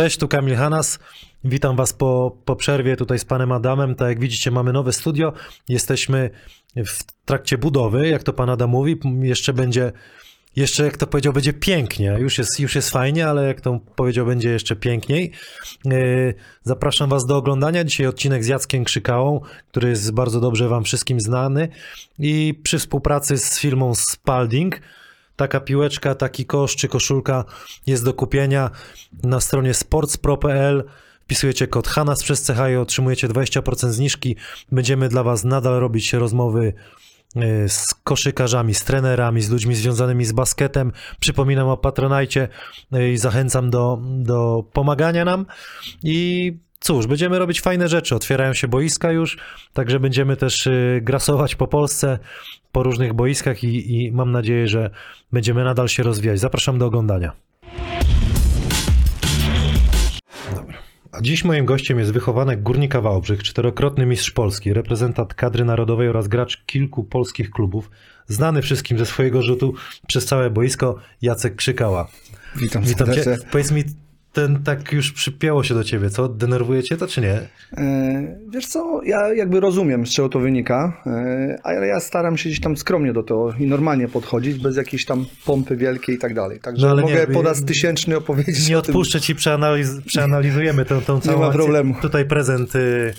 Cześć, tu Kamil Hanas. Witam Was po, po przerwie tutaj z panem Adamem. Tak jak widzicie, mamy nowe studio. Jesteśmy w trakcie budowy, jak to pan Adam mówi. Jeszcze będzie, jeszcze jak to powiedział, będzie pięknie. Już jest, już jest fajnie, ale jak to powiedział, będzie jeszcze piękniej. E, zapraszam Was do oglądania. Dzisiaj odcinek z Jackiem Krzykałą, który jest bardzo dobrze Wam wszystkim znany. I przy współpracy z firmą Spalding. Taka piłeczka, taki kosz czy koszulka jest do kupienia na stronie sportspro.pl. Wpisujecie kod HANAS przez CH i otrzymujecie 20% zniżki. Będziemy dla Was nadal robić rozmowy y, z koszykarzami, z trenerami, z ludźmi związanymi z basketem. Przypominam o Patronajcie y, i zachęcam do, do pomagania nam. I cóż, będziemy robić fajne rzeczy. Otwierają się boiska już, także będziemy też y, grasować po Polsce, po różnych boiskach i, i mam nadzieję, że będziemy nadal się rozwijać. Zapraszam do oglądania. A dziś moim gościem jest wychowanek Górnika Wałbrzych, czterokrotny mistrz Polski, reprezentant kadry narodowej oraz gracz kilku polskich klubów, znany wszystkim ze swojego rzutu przez całe boisko, Jacek Krzykała. Witam, Witam cię. serdecznie. Powiedz mi, ten tak już przypięło się do ciebie, co? Denerwuje cię to, czy nie? E, Wiesz co, ja jakby rozumiem, z czego to wynika, e, ale ja staram się gdzieś tam skromnie do tego i normalnie podchodzić, bez jakiejś tam pompy wielkiej i tak dalej. Także No mogę nie, po raz tysięczny opowiedzieć Nie o tym. odpuszczę ci, przeanaliz przeanalizujemy tą, tą całą ma akcję. problemu. Tutaj prezent y,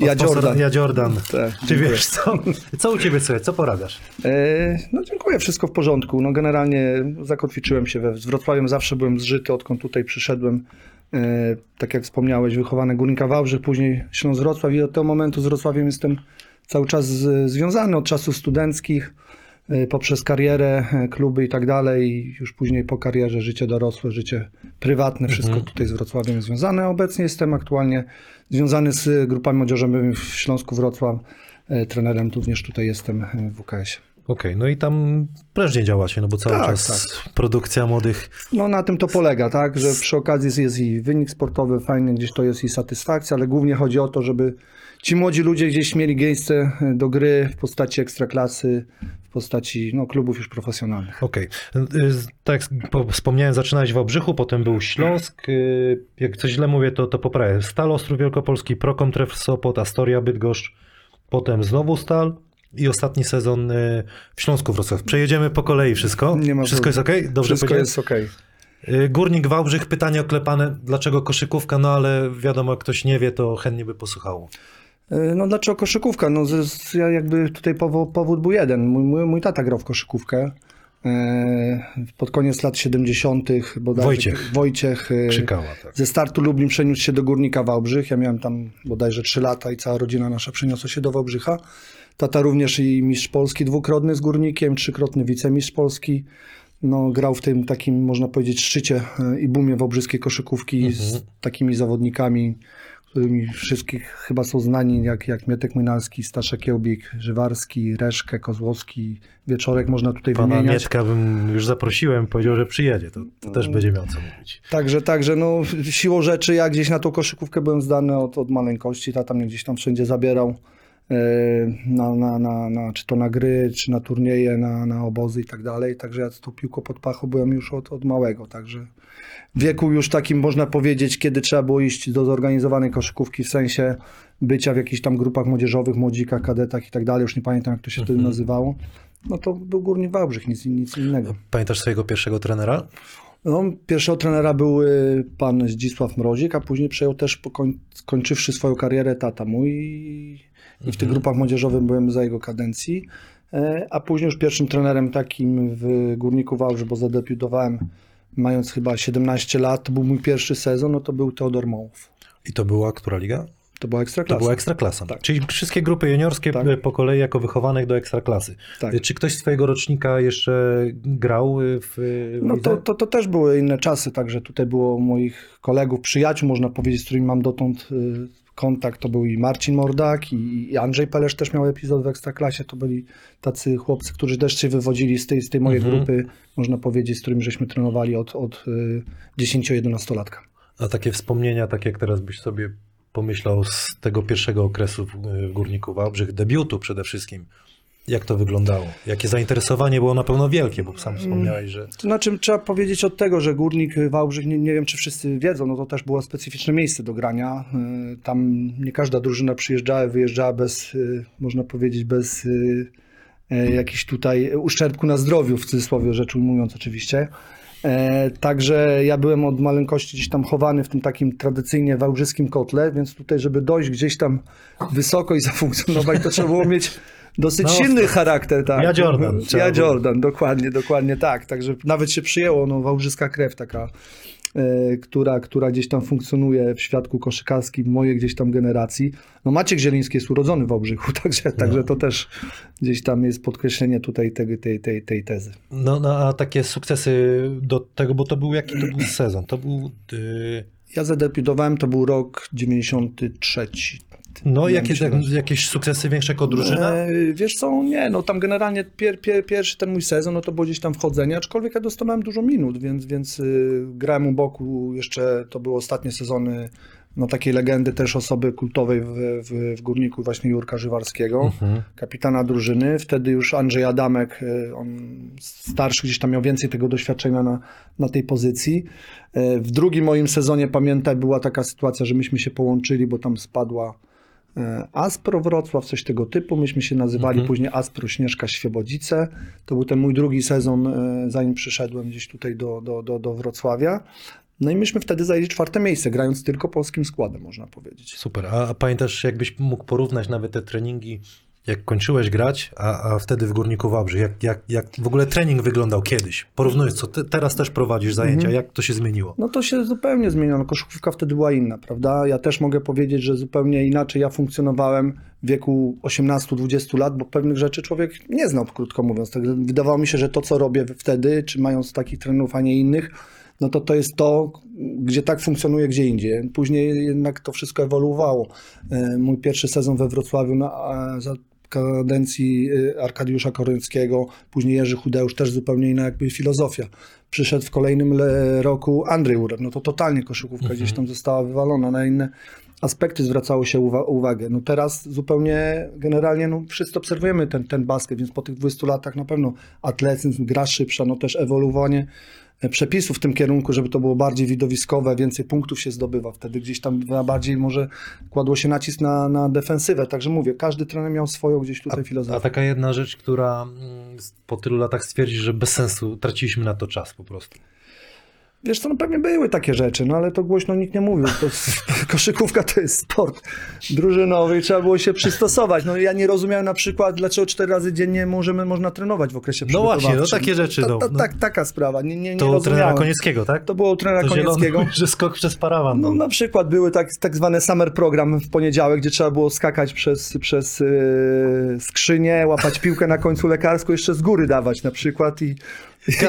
Ja Jordan. Ja Jordan. Tak, Czy dziękuję. wiesz co? Co u ciebie słuchaj, co poradasz? E, No dziękuję, wszystko w porządku. No generalnie zakotwiczyłem się we z Wrocławiem, zawsze byłem zżyty, odkąd tutaj przyszedłem. E, Tak jak wspomniałeś, wychowany Górnika Wałbrzych, później Śląsk Wrocław i od tego momentu z Wrocławiem jestem cały czas z- związany od czasów studenckich, poprzez karierę, e, kluby i tak dalej. Już później po karierze życie dorosłe, życie prywatne, wszystko tutaj z Wrocławiem związane. Obecnie jestem aktualnie związany z grupami młodzieżowymi w Śląsku Wrocław. Trenerem również tutaj jestem w WKS. Okej, no i tam prężnie działacie, no bo cały Tak, czas produkcja młodych. No na tym to polega, tak, że przy okazji jest i wynik sportowy, fajny, gdzieś to jest i satysfakcja, ale głównie chodzi o to, żeby ci młodzi ludzie gdzieś mieli miejsce do gry w postaci ekstraklasy, w postaci no, klubów już profesjonalnych. Okej, Y, z- tak jak po- wspomniałem, zaczynałeś w Wałbrzychu, potem był Śląsk. y, Jak coś źle mówię, to, to poprawię. Stal Ostrów Wielkopolski, Prokomtref Sopot, Astoria Bydgoszcz, potem znowu Stal i ostatni sezon w Śląsku Wrocław. Przejedziemy po kolei wszystko. Nie ma wszystko jest ok? Dobrze Wszystko jest. Y, Górnik Wałbrzych, pytanie oklepane, dlaczego koszykówka, no ale wiadomo, jak ktoś nie wie, to chętnie by posłuchało. E, No dlaczego koszykówka? No z, z, ja jakby tutaj powo, powód był jeden. Mój, mój, mój tata grał w koszykówkę. E, pod koniec lat 70. bodajże Wojciech. Wojciech e, Krzykała, tak. Ze startu Lublin przeniósł się do Górnika Wałbrzych. Ja miałem tam bodajże 3 lata i cała rodzina nasza przeniosła się do Wałbrzycha. Tata również i mistrz Polski dwukrotny z Górnikiem, trzykrotny wicemistrz Polski. No, grał w tym takim, można powiedzieć, szczycie i boomie wałbrzyskiej koszykówki z takimi zawodnikami, którymi wszystkich chyba są znani, jak, jak Mietek Młynarski, Staszek Kiełbik, Żywarski, Reszkę, Kozłowski, Wieczorek można tutaj Pana wymieniać. Mietka bym już zaprosiłem, powiedział, że przyjedzie, to, to też będzie miał co mówić. Także, także, no siłą rzeczy ja gdzieś na tą koszykówkę byłem zdany od, od maleńkości, tata mnie gdzieś tam wszędzie zabierał, na, na, na, na, czy to na gry, czy na turnieje, na, na obozy i tak dalej, także ja z tą piłką pod pachą byłem już od, od małego, także w wieku już takim można powiedzieć, kiedy trzeba było iść do zorganizowanej koszykówki, w sensie bycia w jakichś tam grupach młodzieżowych, młodzikach, kadetach i tak dalej, już nie pamiętam jak to się wtedy nazywało, no to był Górnik Wałbrzych, nic, nic innego. Pamiętasz swojego pierwszego trenera? No, pierwszego trenera był y, pan Zdzisław Mrozik, a później przejął też, koń, skończywszy swoją karierę, tata mój. I, w tych grupach młodzieżowych byłem za jego kadencji. E, A później już pierwszym trenerem takim w Górniku Wałbrzych, bo zadebiutowałem mając chyba 17 lat, to był mój pierwszy sezon, no to był Teodor Mołów. I to była która liga? To była To ekstraklasa. była ekstraklasa. Tak. Czyli wszystkie grupy juniorskie Tak. po kolei jako wychowanek do ekstraklasy. Tak. Y, Czy ktoś z twojego rocznika jeszcze grał y, w No to, to, to też były inne czasy, także tutaj było moich kolegów, przyjaciół, można powiedzieć, z którymi mam dotąd kontakt. To był i Marcin Mordak, i, Andrzej Pelesz też miał epizod w Ekstraklasie. To byli tacy chłopcy, którzy też się wywodzili z tej, z tej mojej Mhm. grupy, można powiedzieć, z którymi żeśmy trenowali od, od y, 10-11-latka. A takie wspomnienia, tak jak teraz byś sobie pomyślał z tego pierwszego okresu w, w Górniku Wałbrzych, debiutu przede wszystkim. Jak to wyglądało? Jakie zainteresowanie było na pewno wielkie, bo sam wspomniałeś, że... To znaczy, trzeba powiedzieć od tego, że Górnik Wałbrzych, nie, nie wiem czy wszyscy wiedzą, no to też było specyficzne miejsce do grania. Y, Tam nie każda drużyna przyjeżdżała, wyjeżdżała bez, y, można powiedzieć, bez y, y, jakichś tutaj uszczerbku na zdrowiu, w cudzysłowie rzecz ujmując oczywiście. E, Także ja byłem od maleńkości gdzieś tam chowany w tym takim tradycyjnie wałbrzyskim kotle, więc tutaj, żeby dojść gdzieś tam wysoko i zafunkcjonować, to trzeba było mieć dosyć No, silny charakter. Tak. Ja Jordan Ja. Jordan, dokładnie, dokładnie tak. Także nawet się przyjęło, no wałbrzyska krew taka, e, która, która gdzieś tam funkcjonuje w świadku koszykarskim mojej gdzieś tam generacji. No Maciek Zieliński jest urodzony w Wałbrzychu, także, także to też gdzieś tam jest podkreślenie tutaj tej, tej, tej, tej tezy. No, no a takie sukcesy do tego, bo to był jaki to był sezon? To był... y, Ja zadebiutowałem, to był rok 93. No, Wydaje jakie, mi się, że- jakieś sukcesy większe jako drużyna? E, wiesz co, nie, no tam generalnie pier, pier, pierwszy ten mój sezon, no to było gdzieś tam wchodzenie, aczkolwiek ja dostałem dużo minut, więc, więc y, grałem u boku jeszcze, to były ostatnie sezony no takiej legendy też osoby kultowej w, w, w Górniku, właśnie Jurka Żywarskiego, Mhm. kapitana drużyny. Wtedy już Andrzej Adamek, y, on starszy gdzieś tam miał więcej tego doświadczenia na, na tej pozycji. Y, W drugim moim sezonie, pamiętaj, była taka sytuacja, że myśmy się połączyli, bo tam spadła e, Aspro Wrocław, coś tego typu. Myśmy się nazywali Mhm. później Aspro Śnieżka Świebodzice. To był ten mój drugi sezon, e, zanim przyszedłem gdzieś tutaj do, do, do, do Wrocławia. No i myśmy wtedy zajęli czwarte miejsce, grając tylko polskim składem, można powiedzieć. Super. A, a pamiętasz, jakbyś mógł porównać nawet te treningi, jak kończyłeś grać, a, a wtedy w Górniku Wałbrzych, jak, jak, jak w ogóle trening wyglądał kiedyś? Porównując, co ty teraz też prowadzisz zajęcia, jak to się zmieniło? No to się zupełnie zmieniło. No, koszykówka wtedy była inna, prawda? Ja też mogę powiedzieć, że zupełnie inaczej ja funkcjonowałem w wieku 18-20 lat, bo pewnych rzeczy człowiek nie znał, krótko mówiąc. Tak, wydawało mi się, że to, co robię wtedy, czy mając takich trenerów, a nie innych, no to to jest to, gdzie tak funkcjonuje gdzie indziej. Później jednak to wszystko ewoluowało. E, Mój pierwszy sezon we Wrocławiu na, a, za kadencji y, Arkadiusza Koryckiego, później Jerzy Chudeusz, też zupełnie inna jakby filozofia. Przyszedł w kolejnym le- roku Andrzej Urek, no to totalnie koszykówka gdzieś tam została wywalona, na inne aspekty zwracało się uwa- uwagę. No teraz zupełnie generalnie no wszyscy obserwujemy ten, ten basket, więc po tych 20 latach na pewno atletyzm, gra szybsza, no też ewoluowanie przepisów w tym kierunku, żeby to było bardziej widowiskowe, więcej punktów się zdobywa. Wtedy gdzieś tam bardziej może kładło się nacisk na, na defensywę. Także mówię, każdy trener miał swoją gdzieś tutaj A filozofię. taka jedna rzecz, która mm, po tylu latach stwierdzi, że bez sensu, traciliśmy na to czas po prostu. Wiesz co, no pewnie były takie rzeczy, no ale to głośno nikt nie mówił. To, koszykówka to jest sport drużynowy i trzeba było się przystosować. No ja nie rozumiałem na przykład, dlaczego cztery razy dziennie możemy, można trenować w okresie No właśnie, no takie rzeczy, Ta, no, ta, no. tak, taka sprawa, nie, nie, nie To u trenera. Konieckiego, tak? To było u trenera To Konieckiego. że skok przez parawan. No, No, na przykład były tak, tak zwane summer program w poniedziałek, gdzie trzeba było skakać przez, przez yy, skrzynię, łapać piłkę na końcu lekarską, jeszcze z góry dawać na przykład i,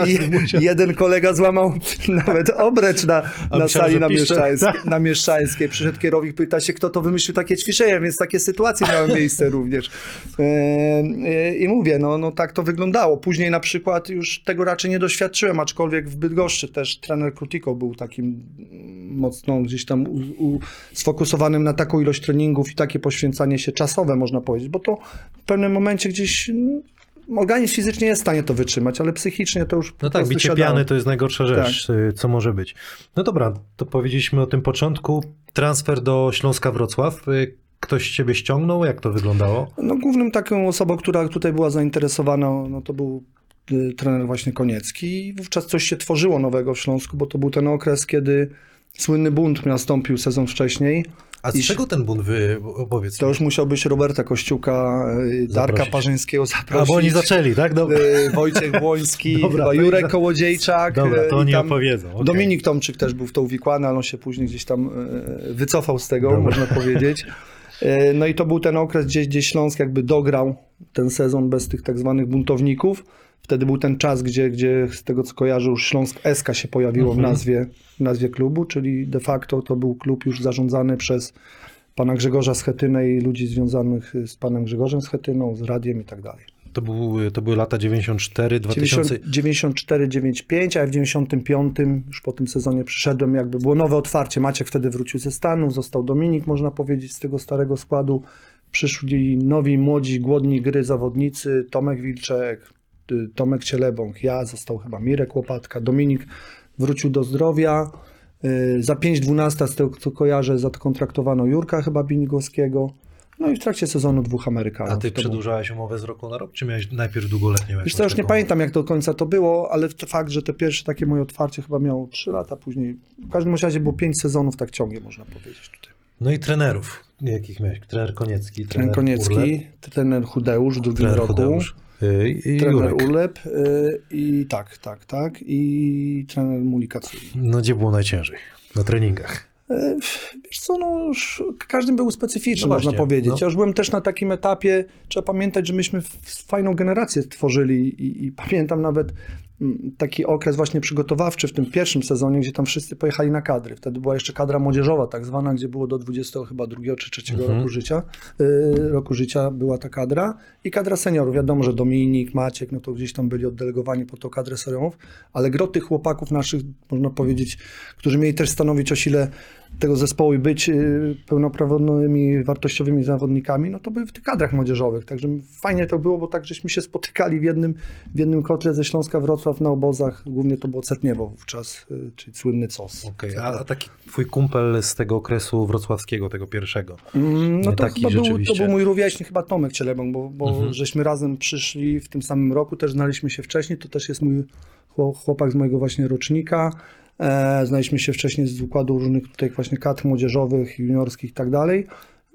i jeden kolega złamał nawet obrecz na, na myślałem, sali że na pisze. Mieszczańskiej, na Mieszczańskiej. Przyszedł kierownik, pyta się, kto to wymyślił takie ćwiczenia, więc takie sytuacje miały miejsce również. E, e, I mówię, no, no tak to wyglądało. Później na przykład już tego raczej nie doświadczyłem, aczkolwiek w Bydgoszczy też trener Krutiko był takim mocno gdzieś tam u, u, sfokusowanym na taką ilość treningów i takie poświęcanie się czasowe, można powiedzieć, bo to w pewnym momencie gdzieś organizm fizycznie jest w stanie to wytrzymać, ale psychicznie to już No tak, bicie piany to jest najgorsza rzecz, Tak. y, co może być. No dobra, to powiedzieliśmy o tym początku. Transfer do Śląska Wrocław. Y, Ktoś ciebie ściągnął? Jak to wyglądało? No, głównym taką osobą, która tutaj była zainteresowana, no to był y, trener właśnie Koniecki wówczas coś się tworzyło nowego w Śląsku, bo to był ten okres, kiedy słynny bunt nastąpił sezon wcześniej. A z czego ten bunt wy opowiedz? To już musiałbyś Roberta Kościuka, y, Darka Zaprosić. Parzyńskiego A zaprosić. bo oni zaczęli, tak? Dobra, y, Wojciech Błoński, Dobra, Jurek oni- Kołodziejczak. Dobra, to i oni opowiedzą. okej. Dominik Tomczyk też był w to uwikłany, ale on się później gdzieś tam wycofał z tego, Dobra. można powiedzieć. No i to był ten okres, gdzie, gdzie Śląsk jakby dograł ten sezon bez tych tak zwanych buntowników. Wtedy był ten czas, gdzie, gdzie z tego co kojarzę już Śląsk SK się pojawiło w, Mhm. nazwie, w nazwie klubu, czyli de facto to był klub już zarządzany przez pana Grzegorza Schetynę i ludzi związanych z panem Grzegorzem Schetyną, z radiem i tak dalej. To, był, to były lata 94, 2000... 94, 95, a w 95 już po tym sezonie przyszedłem, jakby było nowe otwarcie. Maciek wtedy wrócił ze Stanów, został Dominik, można powiedzieć, z tego starego składu. przyszli nowi, młodzi, głodni gry zawodnicy, Tomek Wilczek, Tomek Cielebąk, ja, został chyba Mirek Łopatka, Dominik wrócił do zdrowia, y, za 5-12 z tego co kojarzę zakontraktowano Jurka chyba Binigowskiego, no i w trakcie sezonu dwóch Amerykanów. A ty przedłużałeś umowę z roku na rok, czy miałeś najpierw długoletnią? Wiesz co, już nie pamiętam jak do końca to było, ale fakt, że te pierwsze takie moje otwarcie chyba miało 3 lata później. W każdym razie było 5 sezonów tak ciągnie, można powiedzieć tutaj. No i trenerów, jakich miałeś? Trener Koniecki, Trener Urlep, Koniecki, trener Chudeusz w drugim trener roku, Hudeusz y, i trener Jurek. Ulep y, i tak, tak, tak i trener Mulikaculi. No gdzie było najciężej? Na treningach. E, Wiesz co, no już każdy był specyficzny, No można właśnie, powiedzieć. no. Ja już byłem też na takim etapie, trzeba pamiętać, że myśmy fajną generację tworzyli i, i pamiętam nawet taki okres właśnie przygotowawczy w tym pierwszym sezonie, gdzie tam wszyscy pojechali na kadry. Wtedy była jeszcze kadra młodzieżowa tak zwana, gdzie było do 20 chyba drugiego czy trzeciego Mhm. roku życia. y, roku życia była ta kadra i kadra seniorów. Wiadomo, że Dominik, Maciek, no to gdzieś tam byli oddelegowani po tą kadrę seniorów, ale gro tych chłopaków naszych, można powiedzieć, którzy mieli też stanowić o sile tego zespołu i być y, pełnoprawnymi, wartościowymi zawodnikami, no to były w tych kadrach młodzieżowych. Także fajnie to było, bo tak żeśmy się spotykali w jednym, w jednym kotle ze Śląska Wrocław na obozach. Głównie to było Cetniewo wówczas, y, czyli słynny COS. Okej, a, taki twój kumpel z tego okresu wrocławskiego, tego pierwszego. Mm, No to taki chyba był, to był mój rówieśnik, chyba Tomek Cielebąk, bo, bo Mhm. żeśmy razem przyszli w tym samym roku, też znaliśmy się wcześniej, to też jest mój chło- chłopak z mojego właśnie rocznika. E, znaliśmy się wcześniej z układu różnych tutaj właśnie kadr młodzieżowych, juniorskich i tak dalej.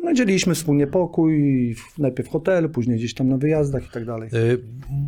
No dzieliliśmy wspólnie pokój, najpierw w hotelu, później gdzieś tam na wyjazdach i tak dalej. Y,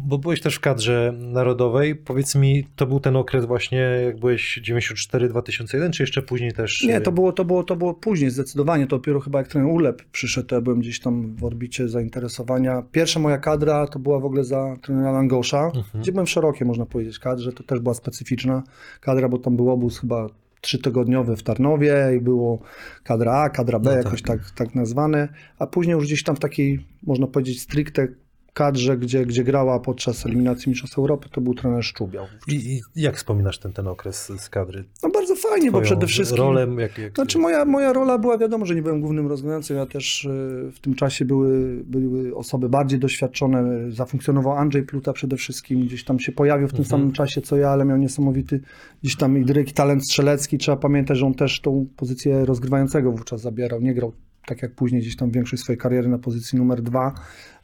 Bo byłeś też w kadrze narodowej. Powiedz mi, to był ten okres właśnie, jak byłeś 94-2001, czy jeszcze później też? Nie, y, to było, to, było, to było później, zdecydowanie. To dopiero chyba jak ten Ulep przyszedł, to ja byłem gdzieś tam w orbicie zainteresowania. Pierwsza moja kadra to była w ogóle za trenera Langosza, gdzie byłem w szerokiej, można powiedzieć, kadrze. To też była specyficzna kadra, bo tam był obóz chyba trzytygodniowy w Tarnowie i było kadra A, kadra B, No jakoś tak. Tak, nazwane. A później już gdzieś tam w takiej, można powiedzieć, stricte kadrze, gdzie, gdzie grała podczas eliminacji Mistrzostw Europy, to był trener Szczubiał. I, I jak wspominasz ten, ten okres z kadry? No bardzo fajnie, bo Twoją przede wszystkim... Rolę, jak, jak... Znaczy moja, moja rola była, wiadomo, że nie byłem głównym rozgrywającym, ja też y, w tym czasie były, były osoby bardziej doświadczone, zafunkcjonował Andrzej Pluta przede wszystkim, gdzieś tam się pojawił w tym samym czasie co ja, ale miał niesamowity gdzieś tam i talent strzelecki, trzeba pamiętać, że on też tą pozycję rozgrywającego wówczas zabierał, nie grał tak jak później gdzieś tam większość swojej kariery na pozycji numer dwa.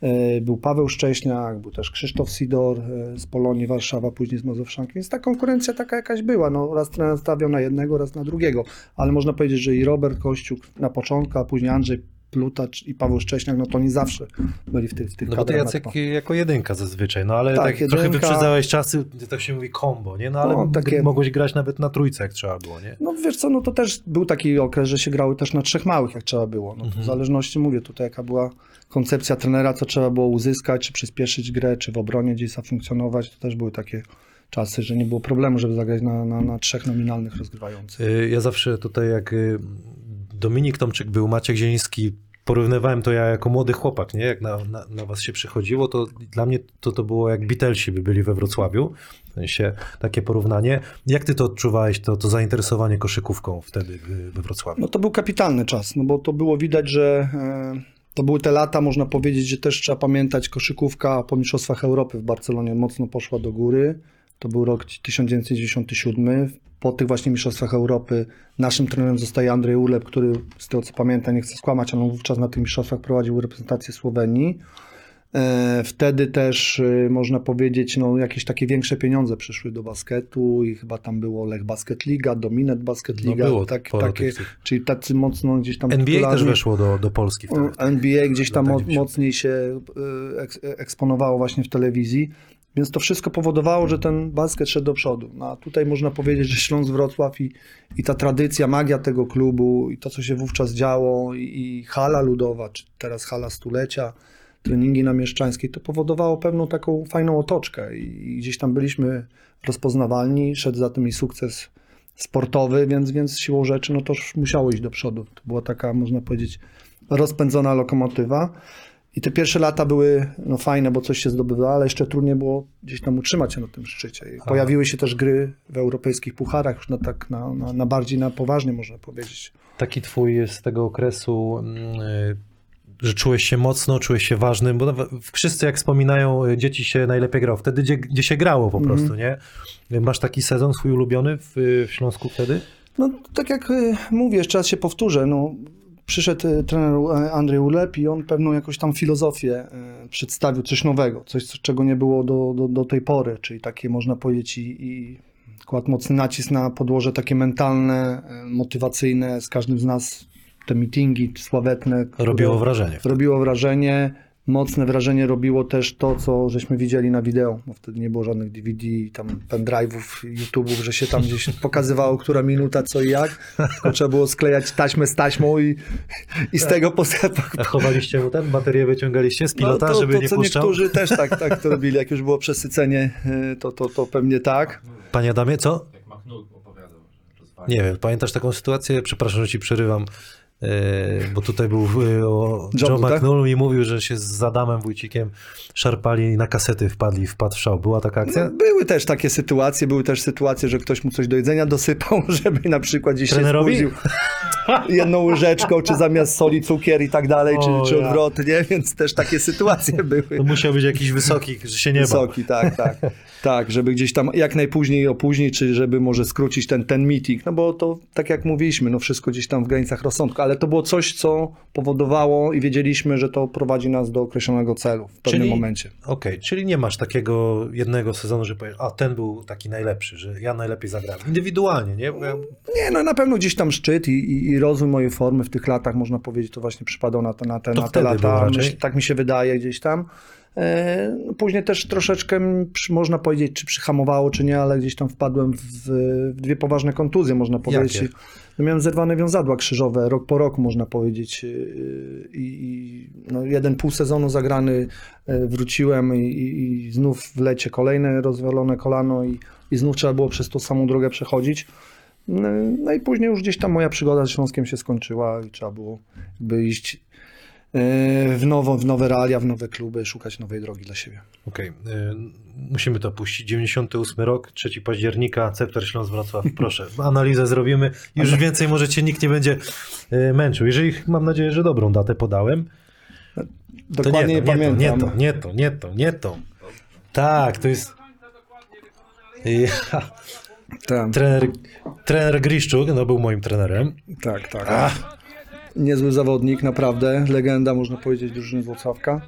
E, Był Paweł Szcześniak, był też Krzysztof Sidor e, z Polonii Warszawa, później z Mazowszanki, więc ta konkurencja taka jakaś była. No, raz trener stawiał na jednego, raz na drugiego, ale można powiedzieć, że i Robert Kościuk na początku, a później Andrzej Plutacz i Paweł Szcześniak, no to oni zawsze byli w tych, w tych No bo ty Jacek na- jako jedynka zazwyczaj, no ale Tak, tak, trochę jedynka. wyprzedzałeś czasy, to się mówi combo, nie? No ale No, takie- mogłeś grać nawet na trójce, jak trzeba było, nie? No wiesz co, no to też był taki okres, że się grały też na trzech małych, jak trzeba było. No, to W zależności, mówię tutaj, jaka była koncepcja trenera, co trzeba było uzyskać, czy przyspieszyć grę, czy w obronie gdzieś zafunkcjonować, to też były takie czasy, że nie było problemu, żeby zagrać na, na, na trzech nominalnych rozgrywających. Y, Ja zawsze tutaj, jak y, Dominik Tomczyk był, Maciek Zieliński, porównywałem to ja jako młody chłopak, nie? Jak na, na, na was się przychodziło, to dla mnie to, to było jak Beatlesi by byli we Wrocławiu. W sensie takie porównanie. Jak ty to odczuwałeś, to, to zainteresowanie koszykówką wtedy we Wrocławiu? No to był kapitalny czas, no bo to było widać, że e, to były te lata, można powiedzieć, że też trzeba pamiętać, koszykówka po Mistrzostwach Europy w Barcelonie mocno poszła do góry. To był rok 1997. Po tych właśnie Mistrzostwach Europy naszym trenerem zostaje Andrzej Ulep, który z tego co pamiętam, nie chcę skłamać, ale on wówczas na tych mistrzostwach prowadził reprezentację Słowenii. E, Wtedy też e, można powiedzieć, no jakieś takie większe pieniądze przyszły do basketu i chyba tam było Lech Basket Liga, Dominet Basket No Liga, było tak, takie, tych- czyli tacy mocno gdzieś tam NBA też weszło do, do Polski wtedy. NBA gdzieś tam Lata mo- 90. mocniej się e, eks- eksponowało właśnie w telewizji, więc to wszystko powodowało, że ten basket szedł do przodu. No, a tutaj można powiedzieć, że Śląsk Wrocław i, i ta tradycja, magia tego klubu i to, co się wówczas działo i, i hala ludowa, czy teraz hala stulecia, treningi na Mieszczańskiej, to powodowało pewną taką fajną otoczkę i, i gdzieś tam byliśmy rozpoznawalni, szedł za tym i sukces sportowy, więc, więc siłą rzeczy no to już musiało iść do przodu. To była taka, można powiedzieć, rozpędzona lokomotywa. I te pierwsze lata były no, fajne, bo coś się zdobywało, ale jeszcze trudniej było gdzieś tam utrzymać się na tym szczycie. I pojawiły się też gry w europejskich pucharach, już na tak na, na, na bardziej na poważnie można powiedzieć. Taki twój z tego okresu mm, y, że czułeś się mocno, czułeś się ważnym, bo wszyscy jak wspominają, y, dzieci się najlepiej grało wtedy, gdzie, gdzie się grało po prostu, nie? Masz taki sezon swój ulubiony w, w Śląsku wtedy? No tak jak y, mówię, jeszcze raz się powtórzę, no, przyszedł y, trener y, Andrzej Ulep i on pewną jakąś tam filozofię y, przedstawił, coś nowego, coś, co- czego nie było do, do, do tej pory, czyli takie można powiedzieć i, i kładł mocny nacisk na podłoże takie mentalne, motywacyjne, z każdym z nas te meetingi sławetne. Robiło wrażenie. Robiło wrażenie. Mocne wrażenie robiło też to, co żeśmy widzieli na wideo, bo wtedy nie było żadnych DVD, tam pendrive'ów, YouTube'ów, że się tam gdzieś pokazywało, która minuta, co i jak. Tylko trzeba było sklejać taśmę z taśmą i, i z tego postępu. A chowaliście mu ten, baterię wyciągaliście z pilota, no, to, żeby to, nie co puszczał? niektórzy też tak, tak to robili, jak już było przesycenie, y, to, to, to pewnie tak. Panie Adamie, co? Jak Machnul opowiadał, że rozwalił. Nie wiem, pamiętasz taką sytuację? Przepraszam, że ci przerywam, e, bo tutaj był e, o Joe Joe był, tak? I mówił, że się z Adamem Wójcikiem szarpali i na kasety wpadli, wpadł w szał. Była taka akcja? No, były też takie sytuacje, były też sytuacje, że ktoś mu coś do jedzenia dosypał, żeby na przykład gdzieś Trenerowi? się spóźnił jedną łyżeczką, czy zamiast soli cukier i tak dalej, O, czy, czy ja. odwrotnie, więc też takie sytuacje były. To musiał być jakiś wysoki, że się nie bał. Wysoki, tak, tak. Tak, żeby gdzieś tam jak najpóźniej opóźnić, czy żeby może skrócić ten, ten meeting, no bo to tak jak mówiliśmy, no wszystko gdzieś tam w granicach rozsądku, ale to było coś, co powodowało i wiedzieliśmy, że to prowadzi nas do określonego celu w pewnym Czyli- momencie. Okej, czyli nie masz takiego jednego sezonu, że powiesz, a ten był taki najlepszy, że ja najlepiej zagrałem. Indywidualnie, nie? Ja- Nie, no na pewno gdzieś tam szczyt i, i, i rozwój mojej formy w tych latach, można powiedzieć, to właśnie przypadał na te, na te, To na te lata. Myśl, tak mi się wydaje gdzieś tam. E, później też troszeczkę, można powiedzieć, czy przyhamowało, czy nie, ale gdzieś tam wpadłem w, dwie poważne kontuzje, można powiedzieć. Jakie? No miałem zerwane wiązadła krzyżowe, rok po roku, można powiedzieć. Yy, I, no jeden pół sezonu zagrany yy, wróciłem i, i, znów w lecie kolejne rozwalone kolano i, i znów trzeba było przez tą samą drogę przechodzić. No, no i później już gdzieś tam moja przygoda z Śląskiem się skończyła i trzeba było jakby iść w, nowo, w nowe realia, w nowe kluby, szukać nowej drogi dla siebie. Okej, y, musimy to puścić. 98 rok, 3 października, Cepter Śląsk Wrocław. Proszę, analizę zrobimy. Już więcej może cię nikt nie będzie y, męczył. Jeżeli, mam nadzieję, że dobrą datę podałem, to Dokładnie nie, nie, to, nie, to, pamiętam. nie to, nie to, nie to, nie to. Tak, to jest... Ja, Tak, trener, trener Griszczuk, no był moim trenerem. tak, tak. Niezły zawodnik, naprawdę. Legenda, można powiedzieć, drużyny z Włocławka.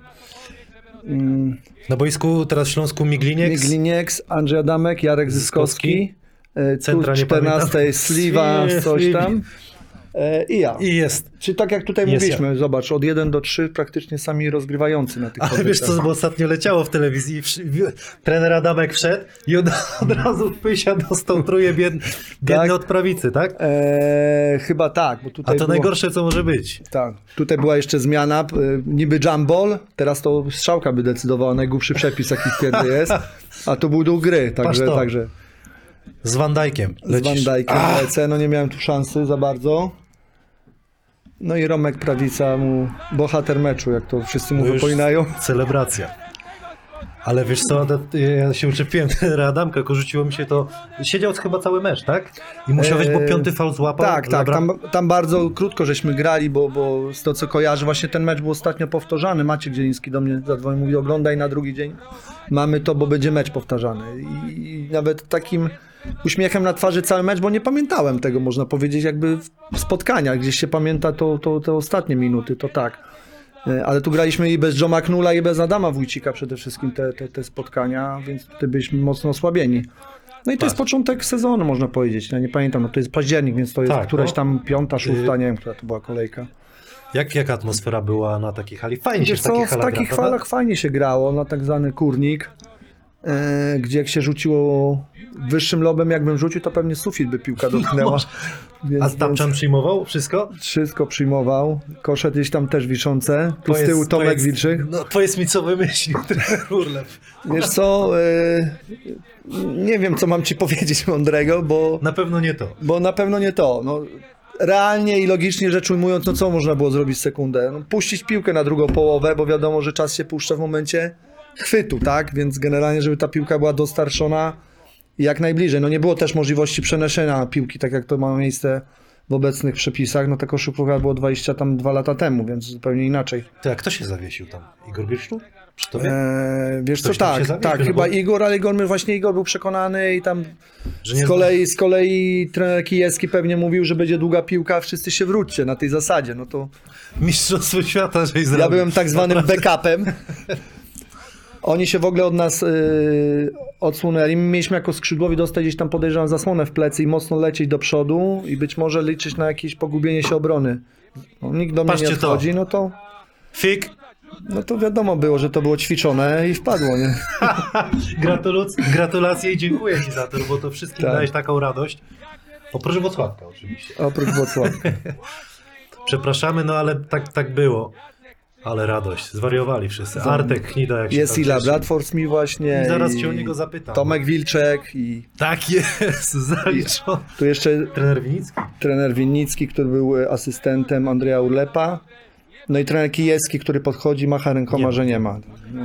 Mm, Na boisku teraz w Śląsku Migliniek. Miglinieks, Andrzej Adamek, Jarek Zyskowski. e, Tu Centra nie 14 pamiętam. Sliwa, coś tam. E, I ja. I jest. Czyli tak jak tutaj Jest mówiliśmy, zobacz, od 1 do 3 praktycznie sami rozgrywający na tych Ale wiesz co, bo ostatnio leciało w telewizji, trener Adamek wszedł i od, od razu Pysia dostał truje biedny, biedny Tak. od prawicy, tak? E, chyba tak, bo A tutaj to było, najgorsze, co może być. Tak, tutaj była jeszcze zmiana, p- niby jumble, teraz to strzałka by decydowała, najgłupszy przepis jaki wtedy jest, a to był dół gry, także, także Z Van Dijkiem z. Van Dijkiem lecę, no nie miałem tu szansy za bardzo. No i Romek Prawica mu bohater meczu, jak to wszyscy mu No wypominają. Celebracja. Ale wiesz co, ja się uczepiłem Adamka, tylko rzuciło mi się to... Siedział chyba cały mecz, tak? I musiał być, bo Eee, piąty faul złapał. Tak, tak, tam, tam bardzo krótko żeśmy grali, bo, bo z to co kojarzę, właśnie ten mecz był ostatnio powtarzany. Maciek Dzieliński do mnie zadzwonił, mówi oglądaj na drugi dzień. Mamy to, bo będzie mecz powtarzany. I, i nawet takim uśmiechem na twarzy cały mecz, bo nie pamiętałem tego, można powiedzieć, jakby w spotkaniach, gdzieś się pamięta to, to, te ostatnie minuty, to tak. E, Ale tu graliśmy i bez Joe McNulla, i bez Adama Wójcika przede wszystkim te, te, te spotkania, więc tutaj byliśmy mocno osłabieni. No i to jest początek sezonu, można powiedzieć. Ja nie pamiętam, no to jest październik, więc to jest Tak, któraś no. tam piąta, szósta, nie wiem, która to była kolejka. Jak, jaka atmosfera była na takiej hali? Fajnie się Wiesz w co, takich w takich gra, prawda? falach fajnie się grało, na tak zwany kurnik, e, gdzie jak się rzuciło wyższym lobem, jakbym rzucił, to pewnie sufit by piłka dotknęła. Więc, A więc Tapczan przyjmował wszystko? wszystko przyjmował. Kosze gdzieś tam też wiszące. Tu z tyłu Tomek powiedz- Wilczyk. No powiedz mi, co wymyślił trener Urlew. Wiesz co, e, nie wiem, co mam ci powiedzieć mądrego, bo... Na pewno nie to. Bo na pewno nie to. No, realnie i logicznie rzecz ujmując, no co można było zrobić w sekundę? No, puścić piłkę na drugą połowę, bo wiadomo, że czas się puszcza w momencie chwytu, tak? Więc generalnie, żeby ta piłka była dostarczona jak najbliżej. No nie było też możliwości przenoszenia piłki, tak jak to ma miejsce w obecnych przepisach, no ta koszykówka było 20 tam 2 lata temu, więc zupełnie inaczej. A kto się zawiesił tam? Igor tobie? Eee, wiesz co, Ktoś tam tak, zawiesił, tak, chyba bo- Igor, ale Igor, właśnie Igor był przekonany i tam z kolei, z kolei trener Kijewski pewnie mówił, że będzie długa piłka, wszyscy się wróćcie na tej zasadzie, no to Mistrzostwo świata, że ja byłem tak zwanym backupem. Oni się w ogóle od nas yy, odsunęli. My mieliśmy jako skrzydłowi dostać gdzieś tam podejrzewam zasłonę w plecy i mocno lecieć do przodu i być może liczyć na jakieś pogubienie się obrony. No, nikt do mnie Patrzcie nie to. odchodzi, no to, Fik, no to wiadomo było, że to było ćwiczone i wpadło, nie? gratulac- gratulacje i dziękuję ci za to, bo to wszystkim Tak. dałeś taką radość. Oprócz Włocławka oczywiście. Oprócz Włocławka. Przepraszamy, no ale tak, tak było. Ale radość, zwariowali wszyscy. Artek Knida, jak się Jest tam Ila cieszy. Bradford mi właśnie. I zaraz i cię o niego zapytam. Tomek Wilczek i Tak jest, zaliczony. tu jeszcze Trener Winicki. trener Winnicki, który był e, asystentem Andrzeja Urlepa. No i trener Kijewski, który podchodzi, macha rękoma, że nie ma. No,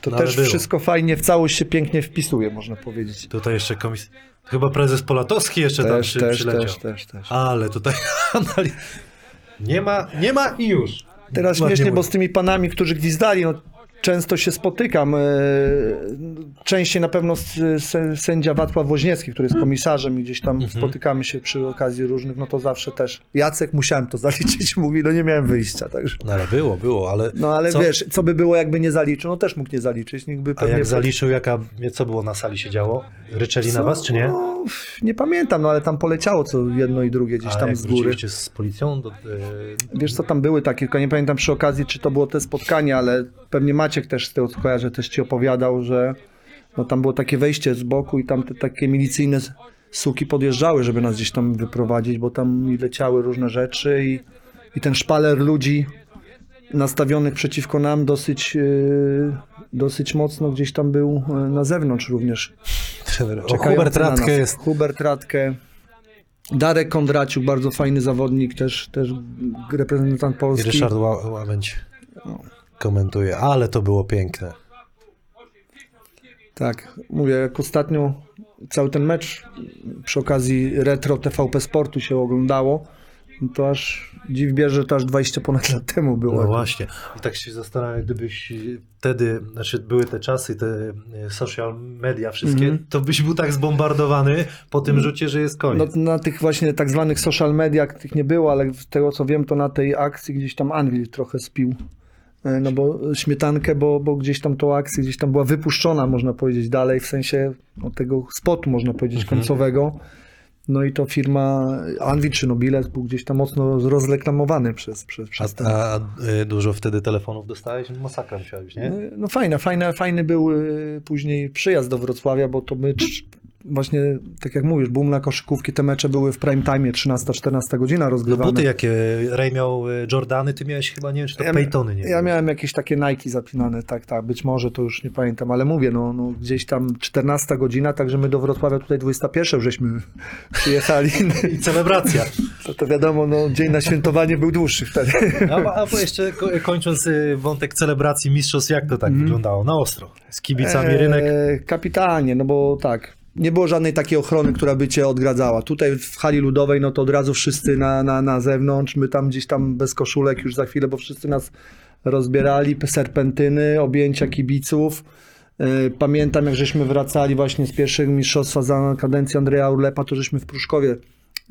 to No, ale też było. wszystko fajnie, w całość się pięknie wpisuje, można powiedzieć. Tutaj jeszcze komis... Chyba prezes Polatowski jeszcze tam Też, przy, też, przyleciał. też, też, też. Ale tutaj analiz... Nie ma, nie ma i już. Teraz Ładnie śmiesznie, bo z tymi panami, którzy gwizdali, no, często się spotykam. e, Częściej na pewno sędzia Wacław Woźniecki, który jest komisarzem i gdzieś tam Mhm. spotykamy się przy okazji różnych, no to zawsze też. Jacek musiałem to zaliczyć, mówi, no nie miałem wyjścia, także. No ale było, było, ale... No ale co, wiesz, co by było jakby nie zaliczył, no też mógł nie zaliczyć, nikt by A pewnie... jak zaliczył, jaka, co było na sali się działo? Ryczeli na Co? was, czy nie? No, nie pamiętam, no ale tam poleciało co jedno i drugie gdzieś A tam jak z góry. z policją? Do, e, Wiesz co, tam były takie, tylko nie pamiętam przy okazji, czy to było te spotkanie, ale pewnie Maciek też z tego kojarzę, też ci opowiadał, że no, tam było takie wejście z boku i tam te takie milicyjne suki podjeżdżały, żeby nas gdzieś tam wyprowadzić, bo tam leciały różne rzeczy i, i ten szpaler ludzi nastawionych przeciwko nam dosyć, yy, dosyć mocno gdzieś tam był yy, na zewnątrz również. Czekający Hubert Radke jest... Hubert Radke. Darek Kondraciuk, bardzo fajny zawodnik, też, też reprezentant I Polski. Ryszard Ła- Łabędź komentuje, ale to było piękne. Tak, mówię, jak ostatnio cały ten mecz przy okazji retro TVP Sportu się oglądało, no to aż dziw bierze, że to aż 20 ponad lat temu było. No właśnie. I tak się zastanawiam, gdybyś wtedy, znaczy były te czasy, te e, social media wszystkie, Mhm. to byś był tak zbombardowany po tym rzucie, że jest No, koniec. na tych właśnie tak zwanych social mediach tych nie było, ale z tego co wiem, to na tej akcji gdzieś tam Anvil trochę spił. E, No bo śmietankę, bo, bo gdzieś tam tą akcję gdzieś tam była wypuszczona, można powiedzieć, dalej, w sensie no, tego spotu, można powiedzieć, Mhm. końcowego. No i to firma Anvil czy Nobilet był gdzieś tam mocno rozreklamowany przez, przez, A, przez ten... a e, dużo wtedy telefonów dostałeś? Masakra musiałeś, nie? No fajne, fajne, fajny był później przyjazd do Wrocławia, bo to my właśnie, tak jak mówisz, boom na koszykówki, te mecze były w prime time, 13-14 godzina No rozgrywane. buty jakie Ray miał e, Jordany, ty miałeś chyba, nie wiem, czy to Ja- Peytony, nie Ja miałem jakieś takie Nike zapinane, tak, tak, być może to już nie pamiętam, ale mówię, no, no gdzieś tam 14 godzina, także my do Wrocławia tutaj 21 żeśmy przyjechali, I celebracja. to, to wiadomo, no dzień na świętowanie był dłuższy wtedy. A, a bo jeszcze ko- kończąc e, wątek celebracji mistrzostw, jak to tak wyglądalo? Na ostro. Z kibicami rynek. E, Kapitanie, no bo tak. Nie było żadnej takiej ochrony, która by cię odgradzała. Tutaj w hali ludowej, no to od razu wszyscy na, na, na zewnątrz. My tam gdzieś tam bez koszulek już za chwilę, bo wszyscy nas rozbierali. Serpentyny, objęcia kibiców. E, Pamiętam, jak żeśmy wracali właśnie z pierwszego mistrzostwa za kadencji Andrzeja Urlepa, to żeśmy w Pruszkowie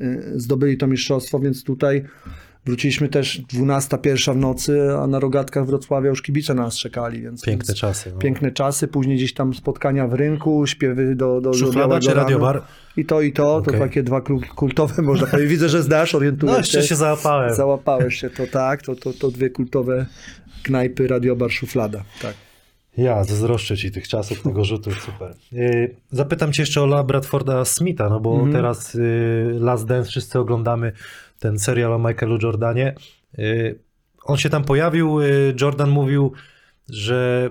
e, zdobyli to mistrzostwo, więc tutaj wróciliśmy też 12, pierwsza w nocy, a na rogatkach Wrocławia już kibice na nas czekali. Więc, Piękne więc czasy. No. piękne czasy, później gdzieś tam spotkania w rynku, śpiewy do, do Szuflada czy radiobar? I to, i to, to Okej. takie dwa kultowe, można powiedzieć. Widzę, że znasz, orientujesz No jeszcze się załapałem. Załapałeś się, to tak, to, to, to dwie kultowe knajpy, radiobar, szuflada, tak. Ja zazdroszczę ci tych czasów, tego rzutu, super. Yy, Zapytam cię jeszcze o La Bradforda Smitha, no bo Mhm. teraz yy, Last Dance wszyscy oglądamy ten serial o Michaelu Jordanie. Yy, On się tam pojawił, yy, Jordan mówił, że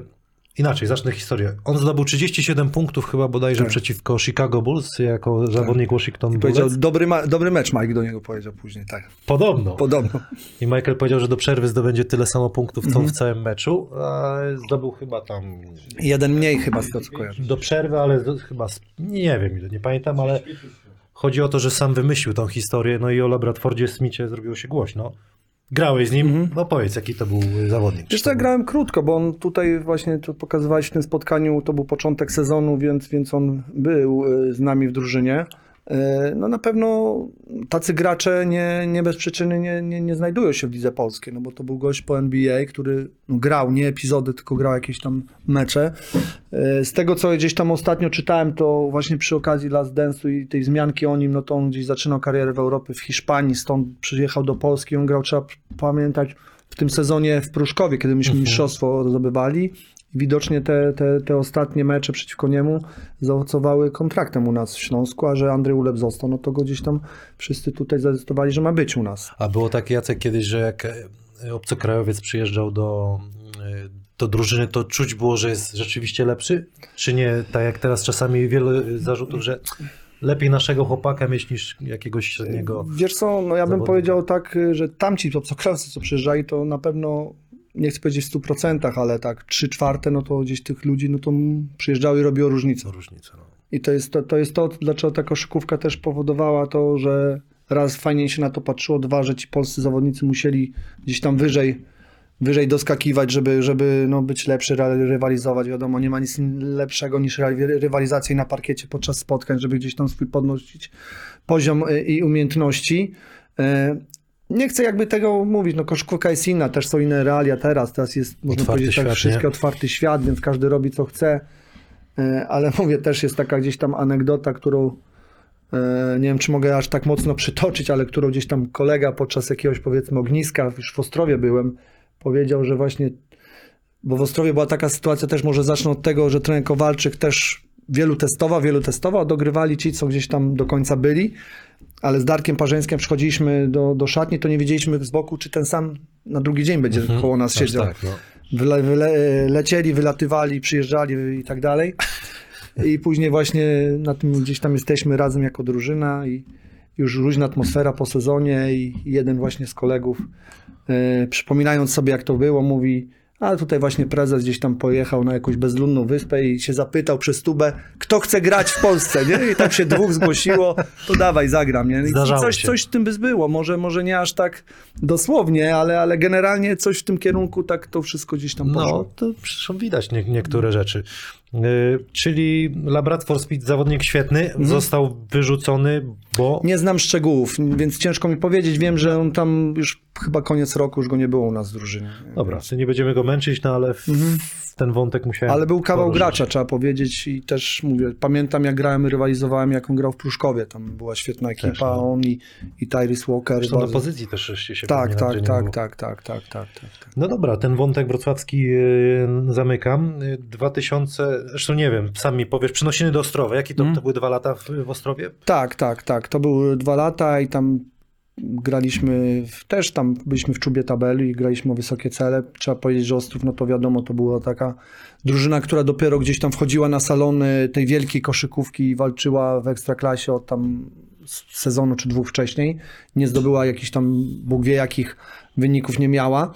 inaczej, zacznę historię. On zdobył 37 punktów chyba bodajże Tak. przeciwko Chicago Bulls jako zawodnik Washington Powiedział, Bullets. dobry, ma, dobry mecz Mike do niego powiedział później, tak. Podobno. Podobno. I Michael powiedział, że do przerwy zdobędzie tyle samo punktów, co Mhm. w całym meczu, a zdobył chyba tam Jeden mniej chyba z tego, co kojarzę. do przerwy, ale do, chyba, z- nie wiem nie pamiętam, ale chodzi o to, że sam wymyślił tą historię, no i o Labradfordzie Smithie zrobiło się głośno. Grałeś z nim, Mhm. no powiedz, jaki to był zawodnik. Wiesz co, ja grałem krótko, bo on tutaj właśnie, to pokazywałeś w tym spotkaniu, to był początek sezonu, więc, więc on był y, z nami w drużynie. Y, No na pewno tacy gracze nie, nie bez przyczyny nie, nie, nie znajdują się w lidze polskiej, no bo to był gość po NBA, który no, grał, nie epizody, tylko grał jakieś tam mecze. Y, Z tego, co gdzieś tam ostatnio czytałem, to właśnie przy okazji Last Dance'u i tej zmianki o nim, no to on gdzieś zaczynał karierę w Europie, w Hiszpanii, stąd przyjechał do Polski, on grał, trzeba pamiętać, w tym sezonie w Pruszkowie, kiedy myśmy mistrzostwo zdobywali. Widocznie te, te, te ostatnie mecze przeciwko niemu zaowocowały kontraktem u nas w Śląsku, a że Andrzej Uleb został, no to go gdzieś tam wszyscy tutaj zadecydowali, że ma być u nas. A było takie, Jacek, kiedyś, że jak e, obcokrajowiec przyjeżdżał do, e, do drużyny, to czuć było, że jest rzeczywiście lepszy? Czy nie, tak jak teraz czasami wiele zarzutów, że lepiej naszego chłopaka mieć niż jakiegoś średniego... Wiesz co, no ja bym zawodnika. powiedział tak, że tamci obcokrajowcy, co przyjeżdżali, to na pewno, nie chcę powiedzieć w 100%, ale tak 3 czwarte, no to gdzieś tych ludzi, no to przyjeżdżały i robiło różnicę. No. I to jest to, to jest to, dlaczego ta koszykówka też powodowała to, że raz fajnie się na to patrzyło, dwa, że ci polscy zawodnicy musieli gdzieś tam wyżej, wyżej doskakiwać, żeby, żeby no, być lepszy, ry- rywalizować. Wiadomo, nie ma nic lepszego niż ry- rywalizacja na parkiecie podczas spotkań, żeby gdzieś tam swój podnosić poziom y, i umiejętności. Nie chcę jakby tego mówić, no koszykówka jest inna, też są inne realia teraz, teraz jest, można Otwarty powiedzieć, tak świat, wszystko nie? otwarty świat, więc każdy robi co chce. E, ale mówię, też jest taka gdzieś tam anegdota, którą e, nie wiem, czy mogę aż tak mocno przytoczyć, ale którą gdzieś tam kolega podczas jakiegoś powiedzmy ogniska, już w Ostrowie byłem, powiedział, że właśnie, bo w Ostrowie była taka sytuacja, też może zacznę od tego, że trener Kowalczyk też wielu testował, wielu testował, dogrywali ci, co gdzieś tam do końca byli, ale z Darkiem Parzeńskim przychodziliśmy do, do szatni, to nie wiedzieliśmy z boku, czy ten sam na drugi dzień będzie koło nas Aż siedział. tak, no. Wyle, wyle, lecieli, wylatywali, przyjeżdżali i tak dalej. I później właśnie na tym gdzieś tam jesteśmy razem jako drużyna i już luźna atmosfera po sezonie i jeden właśnie z kolegów e, przypominając sobie jak to było mówi ale tutaj właśnie prezes gdzieś tam pojechał na jakąś bezludną wyspę i się zapytał przez tubę, kto chce grać w Polsce, nie? I tam się dwóch zgłosiło, to dawaj, zagram, nie? I Zdarzało coś, się. coś w tym by było, może, może nie aż tak dosłownie, ale, ale generalnie coś w tym kierunku tak to wszystko gdzieś tam poszło. No, to zresztą widać nie, niektóre rzeczy. Yy, czyli Labrador Speed, zawodnik świetny, został wyrzucony, bo... Mhm. Nie znam szczegółów, więc ciężko mi powiedzieć. Wiem, że on tam już chyba koniec roku, już go nie było u nas w drużynie. Dobra, nie będziemy go męczyć, no ale w, w ten wątek musiałem... Ale był kawał poruszyć. gracza, trzeba powiedzieć i też mówię, pamiętam jak grałem, rywalizowałem, jak on grał w Pruszkowie, tam była świetna ekipa, Też, no. on i, i Tyrese Walker. Zresztą na bardzo- pozycji też się, się Tak, tak, tak, tak, tak, tak, tak, tak, tak. No dobra, ten wątek wrocławski yy, zamykam. Yy, 2000, zresztą nie wiem, sam mi powiesz, przenosiny do Ostrowa. Jakie to, Mhm. to były dwa lata w, w Ostrowie? Tak, tak, tak. To były dwa lata i tam graliśmy, w, też tam byliśmy w czubie tabeli i graliśmy o wysokie cele. Trzeba powiedzieć, że Ostrów, no to wiadomo, to była taka drużyna, która dopiero gdzieś tam wchodziła na salony tej wielkiej koszykówki i walczyła w Ekstraklasie od tam sezonu czy dwóch wcześniej. Nie zdobyła jakichś tam, Bóg wie jakich wyników nie miała.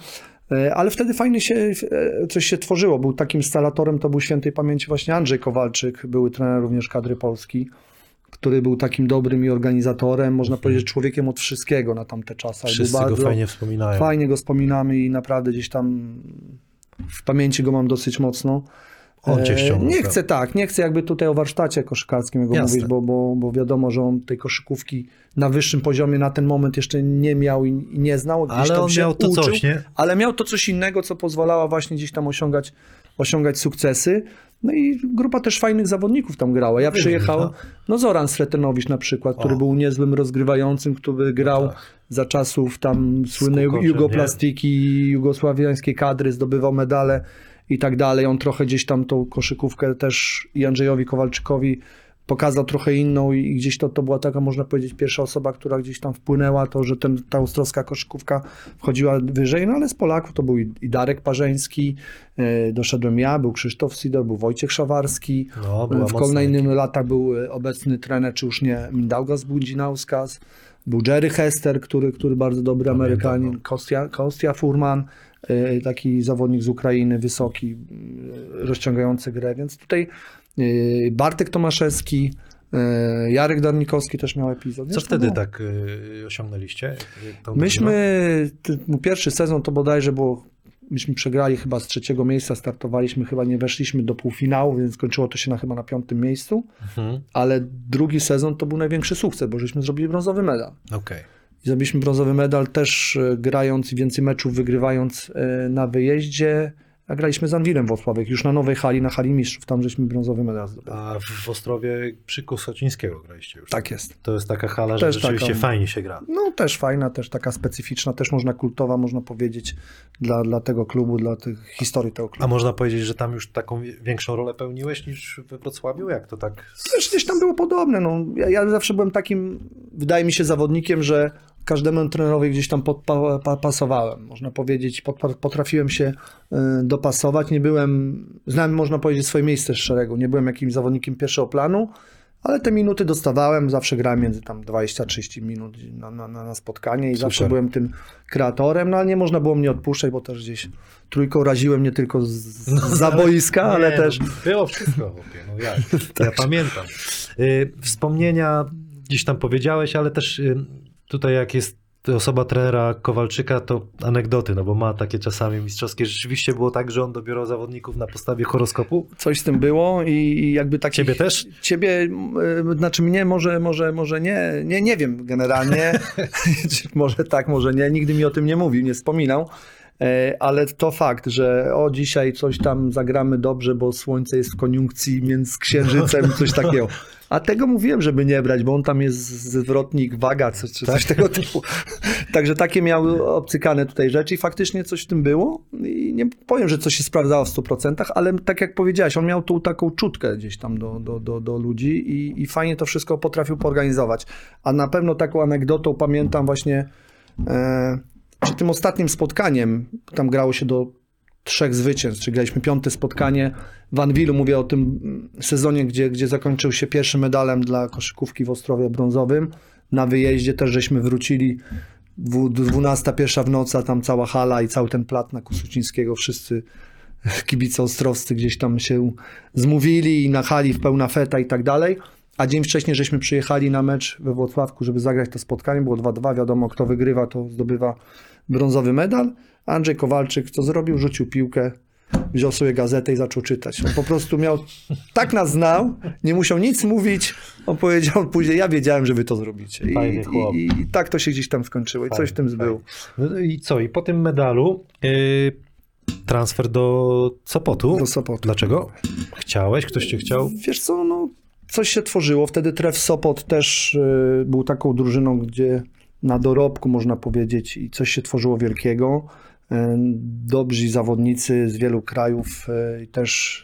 E, Ale wtedy fajnie się, e, coś się tworzyło. Był takim instalatorem, to był świętej pamięci właśnie Andrzej Kowalczyk, były trener również kadry Polski który był takim dobrym i organizatorem, można powiedzieć człowiekiem od wszystkiego na tamte czasy. Wszyscy go fajnie wspominają. fajnie go wspominamy i naprawdę gdzieś tam w pamięci go mam dosyć mocno. On cię E, ściągnął. Nie tak. chcę tak, nie chcę jakby tutaj o warsztacie koszykarskim jego Jasne. mówić, bo, bo, bo wiadomo, że on tej koszykówki na wyższym poziomie na ten moment jeszcze nie miał i, nie znał. Gdzieś Ale on miał to uczył, coś, nie? ale miał to coś innego, co pozwalała właśnie gdzieś tam osiągać, osiągać sukcesy. No i grupa też fajnych zawodników tam grała. Ja Wymień, przyjechał, no. no Zoran Sretenowicz na przykład, który O. był niezłym rozgrywającym, który grał tak. za czasów tam słynnej jugoplastiki, jugosławiańskiej kadry, zdobywał medale i tak dalej. On trochę gdzieś tam tą koszykówkę też i Andrzejowi Kowalczykowi pokazał trochę inną i gdzieś to, to była taka, można powiedzieć, pierwsza osoba, która gdzieś tam wpłynęła, to, że ten, ta ostrowska koszykówka wchodziła wyżej, no ale z Polaków to był i, Darek Parzeński, e, doszedłem ja, był Krzysztof Sidor, był Wojciech Szawarski, No, w mocna kolejnych latach był e, obecny trener, czy już nie, Mindaugas Bundzinauskas, był Jerry Hester, który, który bardzo dobry Amerykanin, no. Kostia, Kostia Furman, e, taki zawodnik z Ukrainy, wysoki, rozciągający grę, więc tutaj Bartek Tomaszewski, E, Jarek Darnikowski też miał epizod. Co wtedy było. tak y, osiągnęliście? Myśmy, mój pierwszy sezon to bodajże było, myśmy przegrali chyba z trzeciego miejsca, startowaliśmy, chyba nie weszliśmy do półfinału, więc skończyło to się na chyba na piątym miejscu, Mhm. ale drugi sezon to był największy sukces, bo żeśmy zrobili brązowy medal. Okej. I zrobiliśmy brązowy medal też grając więcej meczów wygrywając na wyjeździe, a graliśmy z Anwilem Włocławek, już na nowej hali, na hali mistrzów, tam żeśmy brązowy medal zdobyli. A w Ostrowie przy Kosocińskiego graliście już. Tak jest. To jest taka hala, że Też rzeczywiście taka- fajnie się gra. No też fajna, też taka specyficzna, też można kultowa, można powiedzieć, dla, dla tego klubu, dla tych historii tego klubu. A można powiedzieć, że tam już taką większą rolę pełniłeś niż we Wrocławiu? Jak to tak? Też gdzieś tam było podobne. No. Ja, ja zawsze byłem takim, wydaje mi się, zawodnikiem, że każdemu trenerowi gdzieś tam podpa, pa, pasowałem. Można powiedzieć, potrafiłem się y, dopasować. Nie byłem, znałem, można powiedzieć, swoje miejsce z szeregu. Nie byłem jakimś zawodnikiem pierwszego planu, ale te minuty dostawałem. Zawsze grałem między tam 20-30 minut na, na, na spotkanie i Super. zawsze byłem tym kreatorem, no ale nie można było mnie odpuszczać, bo też gdzieś trójką raziłem nie tylko z, z za boiska, ale Nie, też... No, było wszystko, chłopie, no jak? Ja pamiętam. Y, wspomnienia gdzieś tam powiedziałeś, ale też y, tutaj jak jest osoba trenera Kowalczyka, to anegdoty, no bo ma takie czasami mistrzowskie. Rzeczywiście było tak, że on dobierał zawodników na podstawie horoskopu. coś z tym było i, jakby takich... Ciebie też? Ciebie, y, znaczy mnie może, może, może nie, nie, nie wiem generalnie, może tak, może nie, nigdy mi o tym nie mówił, nie wspominał, E, ale to fakt, że o dzisiaj coś tam zagramy dobrze, bo słońce jest w koniunkcji między księżycem, coś takiego. A tego mówiłem, żeby nie brać, bo on tam jest zwrotnik, waga, coś, czy coś tego typu. Także takie miały obcykane tutaj rzeczy i faktycznie coś w tym było. I nie powiem, że coś się sprawdzało w 100%, ale tak jak powiedziałeś, on miał tą taką czutkę gdzieś tam do, do, do, do ludzi i, i fajnie to wszystko potrafił poorganizować. A na pewno taką anegdotą pamiętam właśnie e, przy tym ostatnim spotkaniem, tam grało się do trzech zwycięstw, czyli graliśmy piąte spotkanie w Anwilu, mówię o tym sezonie, gdzie, gdzie zakończył się pierwszym medalem dla koszykówki w Ostrowie brązowym. Na wyjeździe też żeśmy wrócili dwu- 12, pierwsza w nocy, tam cała hala i cały ten plat na Kusucińskiego, wszyscy kibice ostrowscy gdzieś tam się zmówili i na hali w pełna feta i tak dalej. A dzień wcześniej żeśmy przyjechali na mecz we Włocławku, żeby zagrać to spotkanie. Było 2-2, wiadomo, kto wygrywa, to zdobywa brązowy medal. Andrzej Kowalczyk co zrobił? Rzucił piłkę, wziął sobie gazetę i zaczął czytać. On po prostu miał, tak nas znał, nie musiał nic mówić. On powiedział później, ja wiedziałem, że wy to zrobicie. I, Fajny chłop. i, i tak to się gdzieś tam skończyło i coś w tym było. No i co? I po tym medalu y, transfer do Sopotu. Do Sopotu. Dlaczego? Chciałeś? Ktoś cię chciał? Wiesz co, no, coś się tworzyło. Wtedy Tref Sopot też y, był taką drużyną, gdzie na dorobku można powiedzieć i coś się tworzyło wielkiego. Y, Dobrzy zawodnicy z wielu krajów y, i też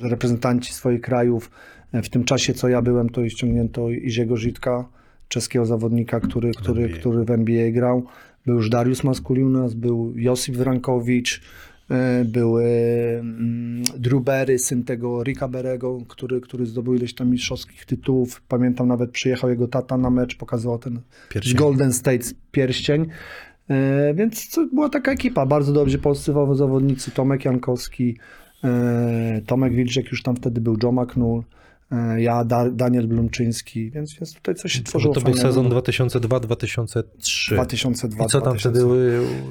reprezentanci swoich krajów. W tym czasie, co ja byłem, to ściągnięto Iziego Żytka, czeskiego zawodnika, który, który, który w NBA grał. Był już Dariusz Maskuliunas, był Josip Wrankowicz, e, był e, mm, Drew Berry, syn tego Ricka Berego, który, który zdobył ileś tam mistrzowskich tytułów. Pamiętam nawet przyjechał jego tata na mecz, pokazywał ten Pierścień. Golden State pierścień. E, Więc to była taka ekipa, bardzo dobrze polscy zawodnicy, Tomek Jankowski, e, Tomek Wilczek już tam wtedy był, Joe McNull, ja, Da- Daniel Blumczyński, więc, więc tutaj coś się tworzyło To był fajnego. sezon 2002-2003. 2002 I co tam 2000. wtedy...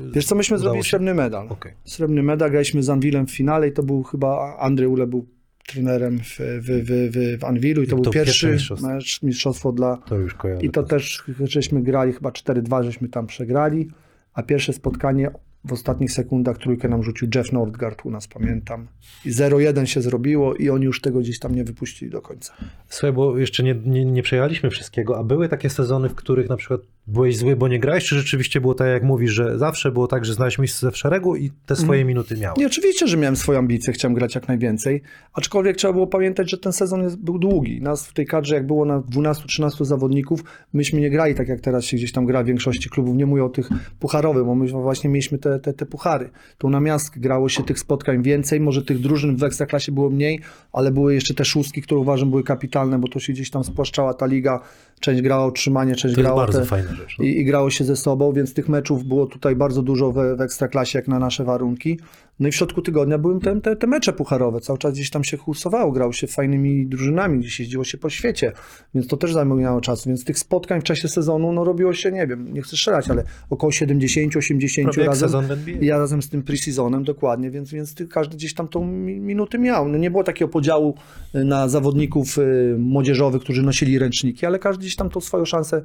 y, Wiesz co, myśmy zrobili się? srebrny medal. Okej. Srebrny medal, graliśmy z Anwilem w finale i to był chyba, Andrzej Ule był trenerem w, w, w, w, Anwilu i to, I był to pierwsze pierwszy mistrzostwo. mecz, mistrzostwo dla... To już kojarzę. I to też, żeśmy grali chyba 4-2, żeśmy tam przegrali, a pierwsze spotkanie w ostatnich sekundach trójkę nam rzucił Jeff Nordgard u nas, pamiętam. I 0-1 się zrobiło i oni już tego gdzieś tam nie wypuścili do końca. Słuchaj, bo jeszcze nie, nie, nie przejechaliśmy wszystkiego, a były takie sezony, w których na przykład byłeś zły, bo nie grałeś, czy rzeczywiście było tak, jak mówisz, że zawsze było tak, że znałeś miejsce w szeregu i te swoje minuty miałeś? Nie, oczywiście, że miałem swoje ambicje, chciałem grać jak najwięcej, aczkolwiek trzeba było pamiętać, że ten sezon jest, był długi. Nas w tej kadrze, jak było na 12-13 zawodników, myśmy nie grali tak, jak teraz się gdzieś tam gra w większości klubów. Nie mówię o tych pucharowych, bo my właśnie mieliśmy te, te, te puchary. Tu na miastkę grało się tych spotkań więcej, może tych drużyn w Ekstraklasie było mniej, ale były jeszcze te szóstki, które uważam były kapitalne, bo to się gdzieś tam spłaszczała ta liga. Część grała o utrzymanie, część To grała te, rzecz. No. i, i grało się ze sobą, więc tych meczów było tutaj bardzo dużo w, w Ekstraklasie, jak na nasze warunki. No i w środku tygodnia były te, te, te mecze pucharowe. Cały czas gdzieś tam się kursowało, grało się fajnymi drużynami, gdzieś jeździło się po świecie, więc to też zajmowało czasu. Więc tych spotkań w czasie sezonu no, robiło się, nie wiem, nie chcę strzelać, ale około 70-80 Prawie jak razem. Ja razem z tym pre-seasonem dokładnie, więc, więc każdy gdzieś tam tą mi- minuty miał. No nie było takiego podziału y, na zawodników y, młodzieżowych, którzy nosili ręczniki, ale każdy gdzieś tam tą swoją szansę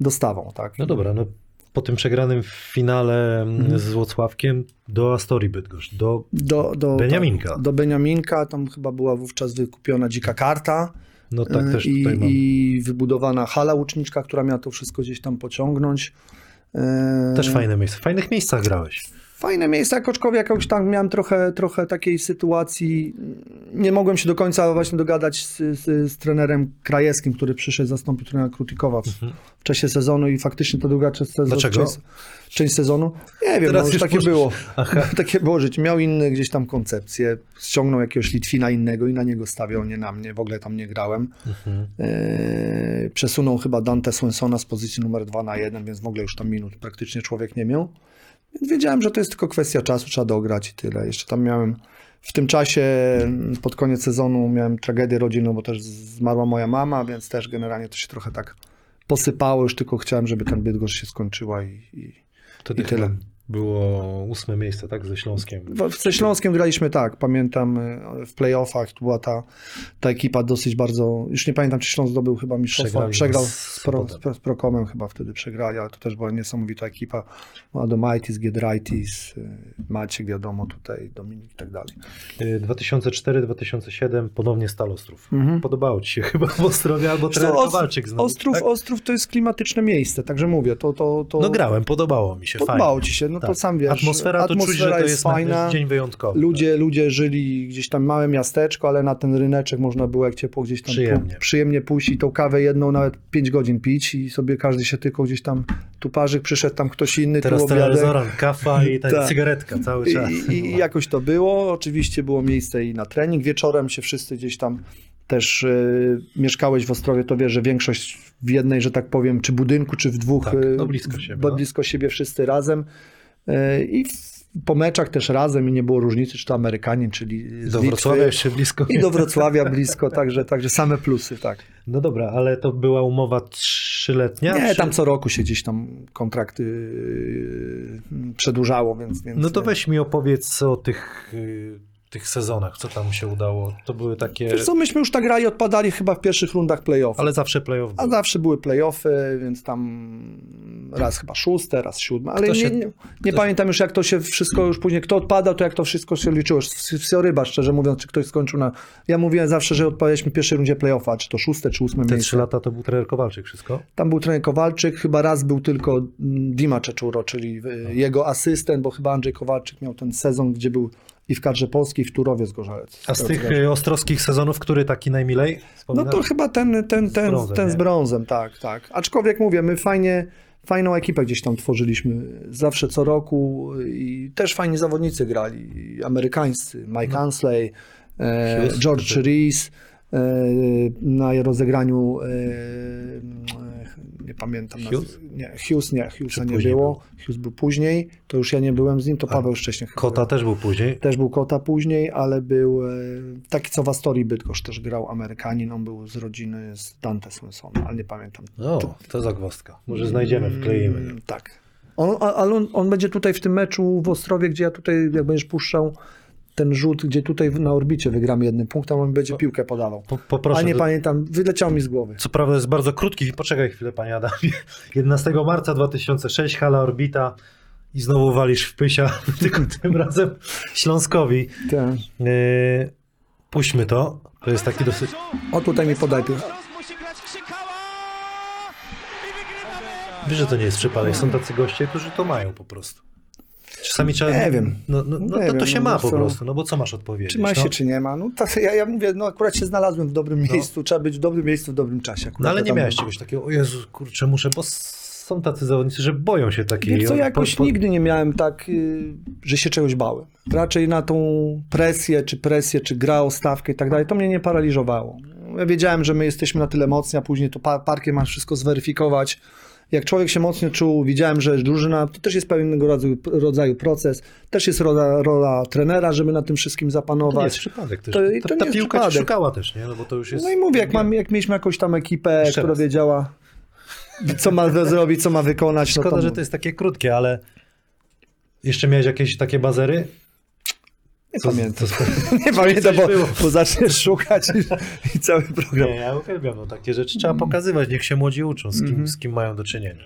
dostawał, tak? No dobra, no po tym przegranym finale Mhm. z Włocławkiem do Astorii Bydgoszcz, do Do, do, Beniaminka. Do Beniaminka, tam chyba była wówczas wykupiona dzika karta no tak też i, tutaj mam. i wybudowana hala łuczniczka, która miała to wszystko gdzieś tam pociągnąć. Y, Też fajne miejsce. W fajnych miejscach grałeś. Fajne miejsce, aczkolwiek jakoś tam miałem trochę, trochę takiej sytuacji. Nie mogłem się do końca właśnie dogadać z, z, z trenerem Krajewskim, który przyszedł zastąpić trenera Krutikowa w, w czasie sezonu i faktycznie to druga część, sezonu- Dlaczego? część, część sezonu. Nie wiem, Teraz no, już takie możesz- było. Aha. takie było życie. Miał inne gdzieś tam koncepcje. Ściągnął jakiegoś Litwina innego i na niego stawiał, nie na mnie. W ogóle tam nie grałem. Mhm. Eee, przesunął chyba Dante Swensona z pozycji numer 2 na 1, więc w ogóle już tam minut praktycznie człowiek nie miał. Więc wiedziałem, że to jest tylko kwestia czasu, trzeba dograć i tyle. Jeszcze tam miałem w tym czasie, mm, pod koniec sezonu, miałem tragedię rodzinną, bo też zmarła moja mama, więc też generalnie to się trochę tak posypało. Już tylko chciałem, żeby ten Bydgoszcz się skończyła i, i I tyle. Było ósme miejsce, tak? Ze Śląskiem. Ze Śląskiem graliśmy tak, pamiętam y, w playoffach, to była ta, ta ekipa dosyć bardzo, już nie pamiętam czy Śląsk zdobył chyba mistrzostwo, przegrał z pro, z, Prokomem chyba wtedy przegrali, ale to też była niesamowita ekipa, Adomaitis, Giedraitis, y, Maciek wiadomo tutaj, Dominik i tak dalej. Y, 2004-2007 ponownie Stalostrów. Mhm. Podobało ci się chyba w Ostrowie albo trener Kowalczyk znowu, Ostrów, tak? Ostrów to jest klimatyczne miejsce, także mówię, to... to, to No grałem, podobało mi się. Podobało fajnie. ci się, no to Tak. sam wiesz. Atmosfera to czuć, że to jest, fajna. dzień wyjątkowy. Ludzie, ludzie żyli gdzieś tam małe miasteczko, ale na ten ryneczek można było jak ciepło gdzieś tam Przyjemnie. Pu, przyjemnie pójść i tą kawę jedną nawet 5 godzin pić i sobie każdy się tylko gdzieś tam tu parzyk, przyszedł tam ktoś inny, Teraz tu telewizor, kawa i ta Tak. cygaretka cały czas. I, i, I jakoś to było. Oczywiście było miejsce i na trening. Wieczorem się wszyscy gdzieś tam też y, mieszkałeś w Ostrowie, to wiesz, że większość w jednej, że tak powiem, czy budynku, czy w dwóch, Tak, no blisko siebie, no. blisko siebie wszyscy razem. Y, I w, po meczach też razem i nie było różnicy, czy to Amerykanin, czyli z Do Litwy. Wrocławia jeszcze blisko. I do Wrocławia blisko, także, także same plusy, tak. No dobra, ale to była umowa trzyletnia? Nie, czy- tam co roku się gdzieś tam kontrakty yy, przedłużało, więc... więc No to weź mi opowiedz o tych, y, tych sezonach, co tam się udało. To były takie... Wiesz co, myśmy już tak grali, odpadali chyba w pierwszych rundach playoffów. Ale zawsze playoff A zawsze były playoffy, więc tam raz chyba szóste, raz siódme, ale Kto nie, się- nie, nie pamiętam już jak to się wszystko już później, kto odpadał, to jak to wszystko się liczyło. Wsioryba, szczerze mówiąc, czy ktoś skończył na... Ja mówiłem zawsze, że odpadaliśmy w pierwszej rundzie playoffa, czy to szóste, czy ósme Te trzy miejsce. lata to był trener Kowalczyk wszystko? Tam był trener Kowalczyk, chyba raz był tylko Dima Czeczuro, czyli y, jego asystent, bo chyba Andrzej Kowalczyk miał ten sezon, gdzie był i w kadrze polskiej, w Turowie Zgorzelec. A z tych y, ostrowskich sezonów, który taki najmilej No wspominasz? to chyba ten, ten, ten, brązem, ten z brązem, tak, tak. Aczkolwiek mówię, my fajnie, fajną ekipę gdzieś tam tworzyliśmy zawsze co roku i też fajni zawodnicy grali, amerykańscy, Mike Ansley, e, George który- Rees e, na rozegraniu e, nie pamiętam Hughes? Nie, Hughes nie, Hughesa nie było. Hughes był później, to już ja nie byłem z nim, to Paweł wcześniej Kota też był później. też był Kota później, ale był e, taki co w Astorii Bydgoszcz też grał Amerykanin, on był z rodziny z Dante Swensona, ale nie pamiętam. O, to zagwozdka. Może znajdziemy, wkleimy. Mm, tak. On, ale on, on będzie tutaj w tym meczu w Ostrowie, gdzie ja tutaj, jak będziesz puszczał ten rzut, gdzie tutaj na orbicie wygramy jednym punktem, on będzie piłkę podawał. Po, poproszę. A nie pamiętam, wyleciał mi z głowy. Co prawda jest bardzo krótki. Poczekaj chwilę, panie Adamie. 11 marca 2006, hala Orbita i znowu walisz w pysia, tylko tym razem Śląskowi. Tak. Yy, puśćmy to. To jest taki dosyć... O tutaj mi podaj! Wiesz, że to nie jest przypadek. Są tacy goście, którzy to mają po prostu. Czasami trzeba... Nie wiem. No, no, no Nie to, to wiem, się no ma po co. prostu, no bo co masz odpowiedzieć? Czy ma się, no? czy nie ma? No, to, ja, ja mówię, no akurat się znalazłem w dobrym miejscu, trzeba być w dobrym miejscu w dobrym czasie. Akurat No ale to nie miałeś czegoś takiego, o Jezu, kurczę, muszę, bo są tacy zawodnicy, że boją się takiej... Wiesz co, po- jakoś po- nigdy nie miałem tak, y, że się czegoś bałem. Raczej na tą presję, czy presję, czy gra o stawkę i tak dalej, to mnie nie paraliżowało. Ja wiedziałem, że my jesteśmy na tyle mocni, a później to pa- parkiem masz wszystko zweryfikować jak człowiek się mocno czuł, widziałem, że drużyna, to też jest pewnego rodzaju, rodzaju proces, też jest rola, rola trenera, żeby na tym wszystkim To nie zapanować. jest przypadek też. To- i ta to ta jest piłka przypadek. szukała też, nie? No bo to już jest... No i mówię, jak, mam, jak mieliśmy jakąś tam ekipę, Jeszcze która raz. wiedziała, co ma zrobić, co ma wykonać, no Szkoda, to że to jest takie krótkie, ale jeszcze miałeś jakieś takie bazery? Nie Co- pamiętam. co- Nie pamiętam, bo, bo zaczniesz szukać i, i cały program. Nie, ja uwielbiam, no takie rzeczy trzeba pokazywać, niech się młodzi uczą, z kim, z kim mają do czynienia.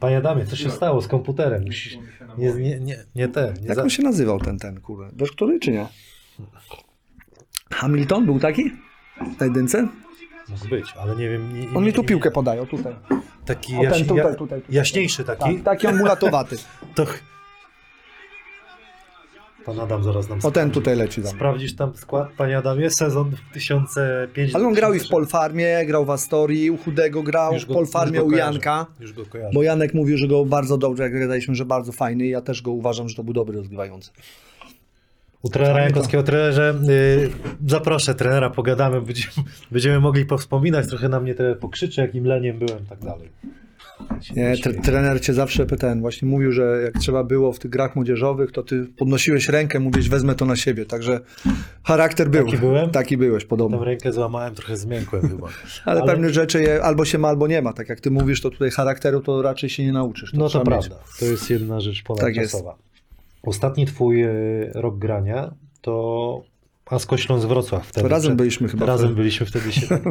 Panie Adamie, co się stało z komputerem? Nie, nie, nie, nie te, nie Jak za... on się nazywał ten, ten, kurde? Wiesz, który czy nie? Hamilton był taki? W tej dynce? Mógł być, ale nie wiem... Nie, On mi tu piłkę podaje, o tutaj. Taki O ten, jaś, tutaj, tutaj, tutaj. jaśniejszy taki, Tak, taki on mulatowaty. to... Pan Adam zaraz nam O ten tutaj leci tam. Sprawdzisz tam skład, panie Adamie, sezon 2005 Ale on grał i w Polfarmie, grał w Astorii, u Chudego grał, Już w Polfarmie u. Janka. Już go kojarzę. Bo Janek mówił, że go bardzo dobrze, jak gadaliśmy, że bardzo fajny ja też go uważam, że to był dobry rozgrywający. U trenera Jankowskiego trenerze y, zaproszę trenera, pogadamy, będziemy, będziemy mogli powspominać, trochę na mnie trener pokrzyczy, jakim leniem byłem, tak dalej. Nie, tre- trener cię zawsze ten właśnie mówił, że jak trzeba było w tych grach młodzieżowych, to ty podnosiłeś rękę, mówisz wezmę to na siebie, także charakter był. Taki byłem? Taki byłeś, podobno. rękę złamałem, trochę zmiękłem chyba. Ale, Ale- pewne rzeczy je, albo się ma, albo nie ma. Tak jak ty mówisz, to tutaj charakteru to raczej się nie nauczysz. No to trzeba mieć. prawda, to jest jedna rzecz Tak ponadczasowa. Ostatni twój y, rok grania to Asko Śląsk Wrocław wtedy. To razem byliśmy chyba. Razem byliśmy wtedy się tak,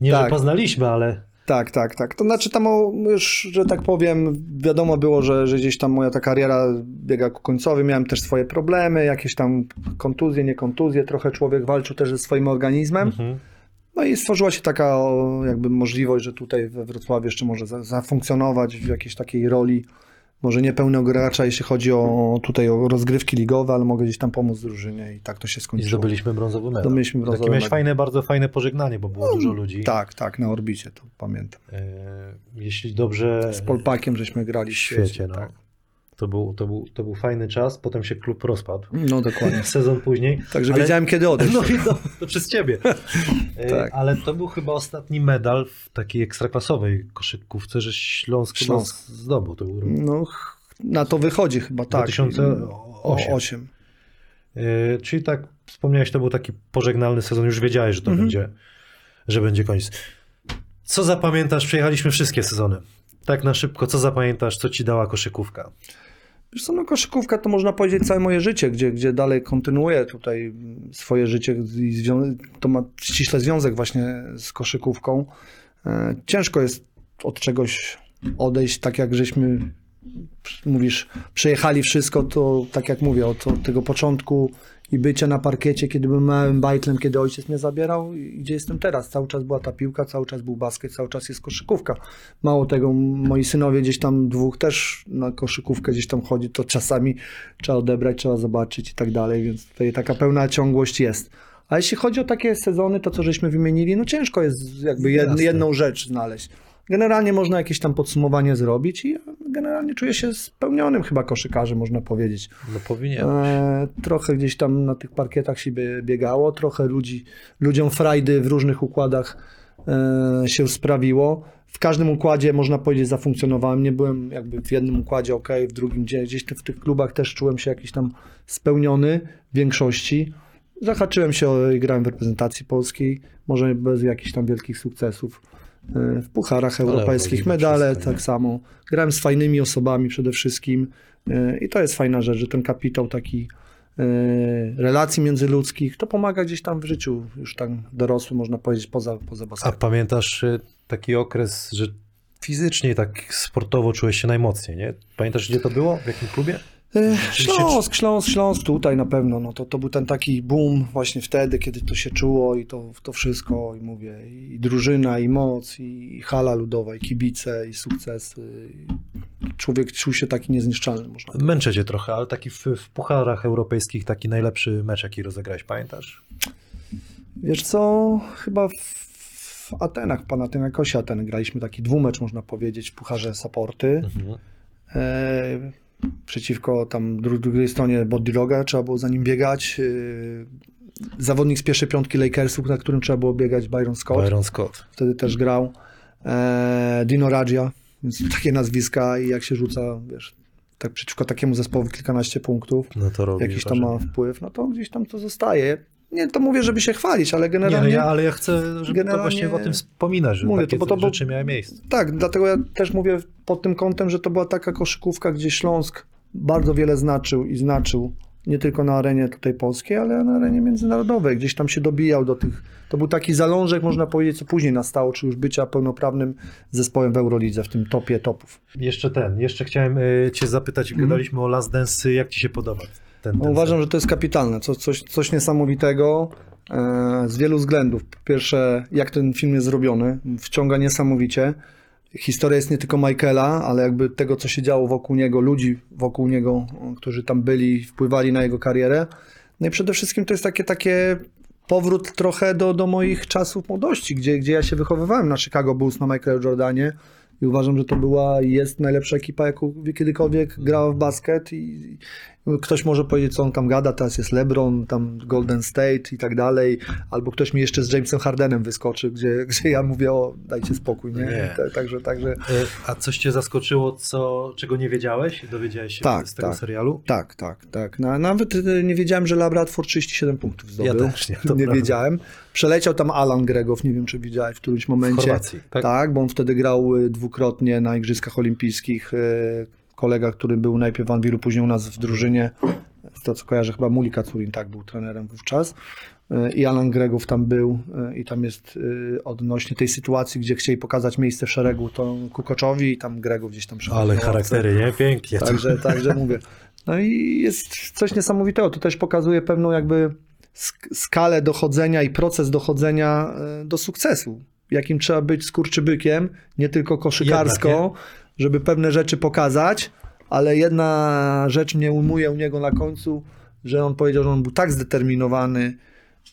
nie, Tak. że poznaliśmy, ale Tak, tak, tak. To znaczy tam już, że tak powiem, wiadomo było, że, że gdzieś tam moja ta kariera biega ku końcowi, miałem też swoje problemy, jakieś tam kontuzje, nie kontuzje, trochę człowiek walczył też ze swoim organizmem. mhm. No i stworzyła się taka jakby możliwość, że tutaj we Wrocławiu jeszcze może za, zafunkcjonować w jakiejś takiej roli, może nie pełnego gracza, jeśli chodzi o tutaj o rozgrywki ligowe, ale mogę gdzieś tam pomóc drużynie i tak to się i skończyło. zdobyliśmy brązowy medal. Zdobyliśmy brązowy Takie miałeś fajne, bardzo fajne pożegnanie, bo było dużo ludzi. Tak, tak, na orbicie, to pamiętam. E, Jeśli dobrze Z Polpakiem żeśmy grali w świecie, no. tak. To był, to, był, to był fajny czas, potem się klub rozpadł. No dokładnie. Sezon później. Także Ale- wiedziałem kiedy odejść. No i to, to przez ciebie. E, Tak. Ale to był chyba ostatni medal w takiej ekstraklasowej koszykówce, że Śląsk, Śląsk. zdobył. To był rok. No, na to wychodzi chyba, tak. 2008. O, 8. E, Czyli tak wspomniałeś, to był taki pożegnalny sezon, już wiedziałeś, że to Mhm. będzie, że będzie koniec. Co zapamiętasz? Przejechaliśmy wszystkie sezony. Tak na szybko, co zapamiętasz, co ci dała koszykówka? Co, no koszykówka to można powiedzieć całe moje życie, gdzie, gdzie dalej kontynuuję tutaj swoje życie i to ma ściśle związek właśnie z koszykówką. E, Ciężko jest od czegoś odejść, tak jak żeśmy, mówisz, przejechali wszystko, to tak jak mówię, od, od tego początku i bycia na parkiecie, kiedy byłem małym bajtlem, kiedy ojciec mnie zabierał i gdzie jestem teraz. Cały czas była ta piłka, cały czas był basket, cały czas jest koszykówka. Mało tego, moi synowie gdzieś tam dwóch też na koszykówkę gdzieś tam chodzi, to czasami trzeba odebrać, trzeba zobaczyć i tak dalej, więc tutaj taka pełna ciągłość jest. A jeśli chodzi o takie sezony, to co żeśmy wymienili, no ciężko jest jakby jed, jedną rzecz znaleźć. Generalnie można jakieś tam podsumowanie zrobić i generalnie czuję się spełnionym chyba koszykarzem, można powiedzieć. No powinien. E, trochę gdzieś tam na tych parkietach się bie- biegało, trochę ludzi, ludziom frajdy w różnych układach e, się sprawiło. W każdym układzie, można powiedzieć, zafunkcjonowałem. Nie byłem jakby w jednym układzie ok, w drugim gdzie, gdzieś w tych klubach też czułem się jakiś tam spełniony w większości. Zahaczyłem się i grałem w reprezentacji polskiej, może bez jakichś tam wielkich sukcesów. E, W pucharach europejskich medale wszystko, tak samo. Grałem z fajnymi osobami przede wszystkim. E, I to jest fajna rzecz, że ten kapitał taki e, relacji międzyludzkich, to pomaga gdzieś tam w życiu, już tak dorosły, można powiedzieć, poza, poza A basketem. pamiętasz y, taki okres, że fizycznie, tak sportowo czułeś się najmocniej, nie? Pamiętasz, gdzie to było? W jakim klubie? E, Śląsk, Śląsk, Śląsk tutaj na pewno, no to, to był ten taki boom właśnie wtedy, kiedy to się czuło i to, to wszystko, i mówię, i drużyna, i moc, i hala ludowa, i kibice, i sukcesy. I człowiek czuł się taki niezniszczalny, można powiedzieć. Męczę cię trochę, ale taki w, w pucharach europejskich taki najlepszy mecz, jaki rozegrałeś, pamiętasz? Wiesz co, chyba w, w Atenach, Panathinaikosie Aten graliśmy taki dwumecz, można powiedzieć, w Pucharze Saporty. E, przeciwko tam dru- drugiej stronie Bodiroga, trzeba było za nim biegać. E, zawodnik z pierwszej piątki Lakersów, na którym trzeba było biegać, Byron Scott, Byron Scott. wtedy też grał. e, Dino Radzia, więc takie nazwiska i jak się rzuca, wiesz, tak przeciwko takiemu zespołowi kilkanaście punktów, No to robi jakiś tam ma wpływ, no to gdzieś tam to zostaje. Nie to mówię, żeby się chwalić, ale Nie, no generalnie... ja, ale ja chcę, żeby to generalnie- właśnie o tym wspominać, że Mówię, takie to bo to rzeczy miały miejsce. Tak, dlatego ja też mówię pod tym kątem, że to była taka koszykówka, gdzie Śląsk bardzo wiele znaczył i znaczył nie tylko na arenie tutaj polskiej, ale na arenie międzynarodowej. Gdzieś tam się dobijał do tych. To był taki zalążek, można powiedzieć, co później nastało, czy już bycia pełnoprawnym zespołem w Eurolidze, w tym topie topów. Jeszcze ten, jeszcze chciałem y, cię zapytać, gadaliśmy o Last Dance, jak ci się podoba No, uważam, że to jest kapitalne, co, coś, coś niesamowitego e, z wielu względów. Po pierwsze, jak ten film jest zrobiony, wciąga niesamowicie. Historia jest nie tylko Michaela, ale jakby tego, co się działo wokół niego, ludzi wokół niego, którzy tam byli, wpływali na jego karierę. No i przede wszystkim to jest takie, takie powrót trochę do, do moich czasów młodości, gdzie, gdzie ja się wychowywałem na Chicago Bulls, na Michael Jordanie i uważam, że to była jest najlepsza ekipa, jaką kiedykolwiek grała w basket i ktoś może powiedzieć, co on tam gada, teraz jest LeBron, tam Golden State i tak dalej, albo ktoś mi jeszcze z Jamesem Hardenem wyskoczy, gdzie, gdzie ja mówię, o dajcie spokój, nie? Nie. Ta- Także, także Y, A coś cię zaskoczyło, co, czego nie wiedziałeś? Dowiedziałeś się Tak, z tego tak. serialu? tak, tak, tak. Na, nawet y, nie wiedziałem, że Labrador 37 punktów zdobył. Ja też nie, to nie wiedziałem. Przeleciał tam Alan Gregow, nie wiem, czy widziałeś w którymś momencie. Chorwacji, tak? Tak, bo on wtedy grał y, dwukrotnie na Igrzyskach Olimpijskich. Y, Kolega, który był najpierw w Anwilu, później u nas w drużynie, z to co kojarzę, chyba Muli Kacurin, tak, był trenerem wówczas. Y, I Alan Gregow tam był y, i tam jest y, odnośnie tej sytuacji, gdzie chcieli pokazać miejsce w szeregu to Kukoczowi i tam Gregow gdzieś tam przechodził. Ale charaktery, nie? Pięknie. Także, także mówię. No i jest coś niesamowitego. To też pokazuje pewną jakby sk- skalę dochodzenia i proces dochodzenia e, do sukcesu. Jakim trzeba być skurczybykiem, nie tylko koszykarsko, Jednak, żeby pewne rzeczy pokazać, ale jedna rzecz mnie umuje u niego na końcu, że on powiedział, że on był tak zdeterminowany,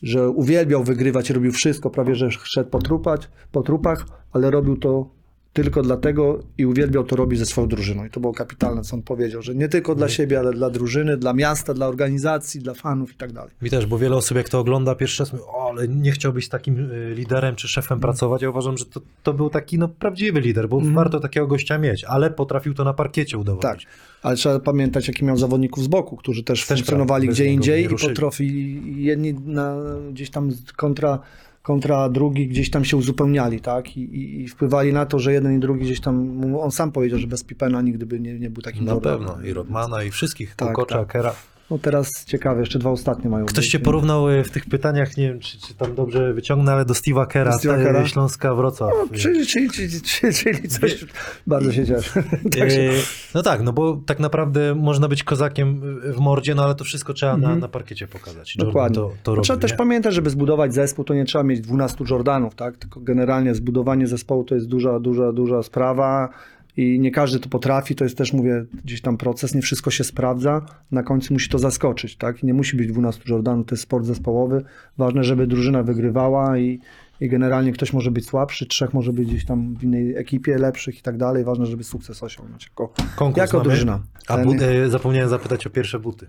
że uwielbiał wygrywać robił wszystko, prawie że szedł po, trupać, po trupach, ale robił to tylko dlatego i uwielbiał to robić ze swoją drużyną. I to było kapitalne, co on powiedział, że nie tylko dla siebie, ale dla drużyny, dla miasta, dla organizacji, dla fanów i tak dalej. Też, bo wiele osób jak to ogląda pierwszy raz mówi, o, ale nie chciałbyś z takim y, liderem czy szefem pracować. Ja uważam, że to, to był taki no, prawdziwy lider, bo warto takiego gościa mieć, ale potrafił to na parkiecie Tak, udowodnić. ale trzeba pamiętać, jaki miał zawodników z boku, którzy też, Też funkcjonowali gdzie indziej i potrafili jedni na, gdzieś tam kontra, kontra drugi gdzieś tam się uzupełniali, tak? I, i, I wpływali na to, że jeden i drugi gdzieś tam, on sam powiedział, że bez Pipena nigdy by nie, nie był takim Na pewno. I Rodmana, i wszystkich. Tak, Kukocza, tak. Kera. No teraz ciekawe, jeszcze dwa ostatnie mają Ktoś być, cię nie? porównał y, w tych pytaniach, nie wiem, czy, czy tam dobrze wyciągnę, ale do Steve'a Kera, Do Steve'a Kera? Śląska Wrocław. No, czyli, czyli, czyli, czyli, coś, bardzo się cieszę. E, No tak, no bo tak naprawdę można być kozakiem w mordzie, no ale to wszystko trzeba na, na parkiecie pokazać. Jordan Dokładnie. To, to No robi, trzeba też nie? pamiętać, żeby zbudować zespół, to nie trzeba mieć 12 Jordanów, tak? Tylko generalnie zbudowanie zespołu to jest duża, duża, duża sprawa i nie każdy to potrafi, to jest też, mówię, gdzieś tam proces, nie wszystko się sprawdza, na końcu musi to zaskoczyć, tak? I nie musi być 12 Jordanów, to jest sport zespołowy. Ważne, żeby drużyna wygrywała i, i generalnie ktoś może być słabszy, trzech może być gdzieś tam w innej ekipie lepszych i tak dalej. Ważne, żeby sukces osiągnąć jako, Konkurs jako mamy. drużyna. A Ten- e, zapomniałem zapytać o pierwsze buty.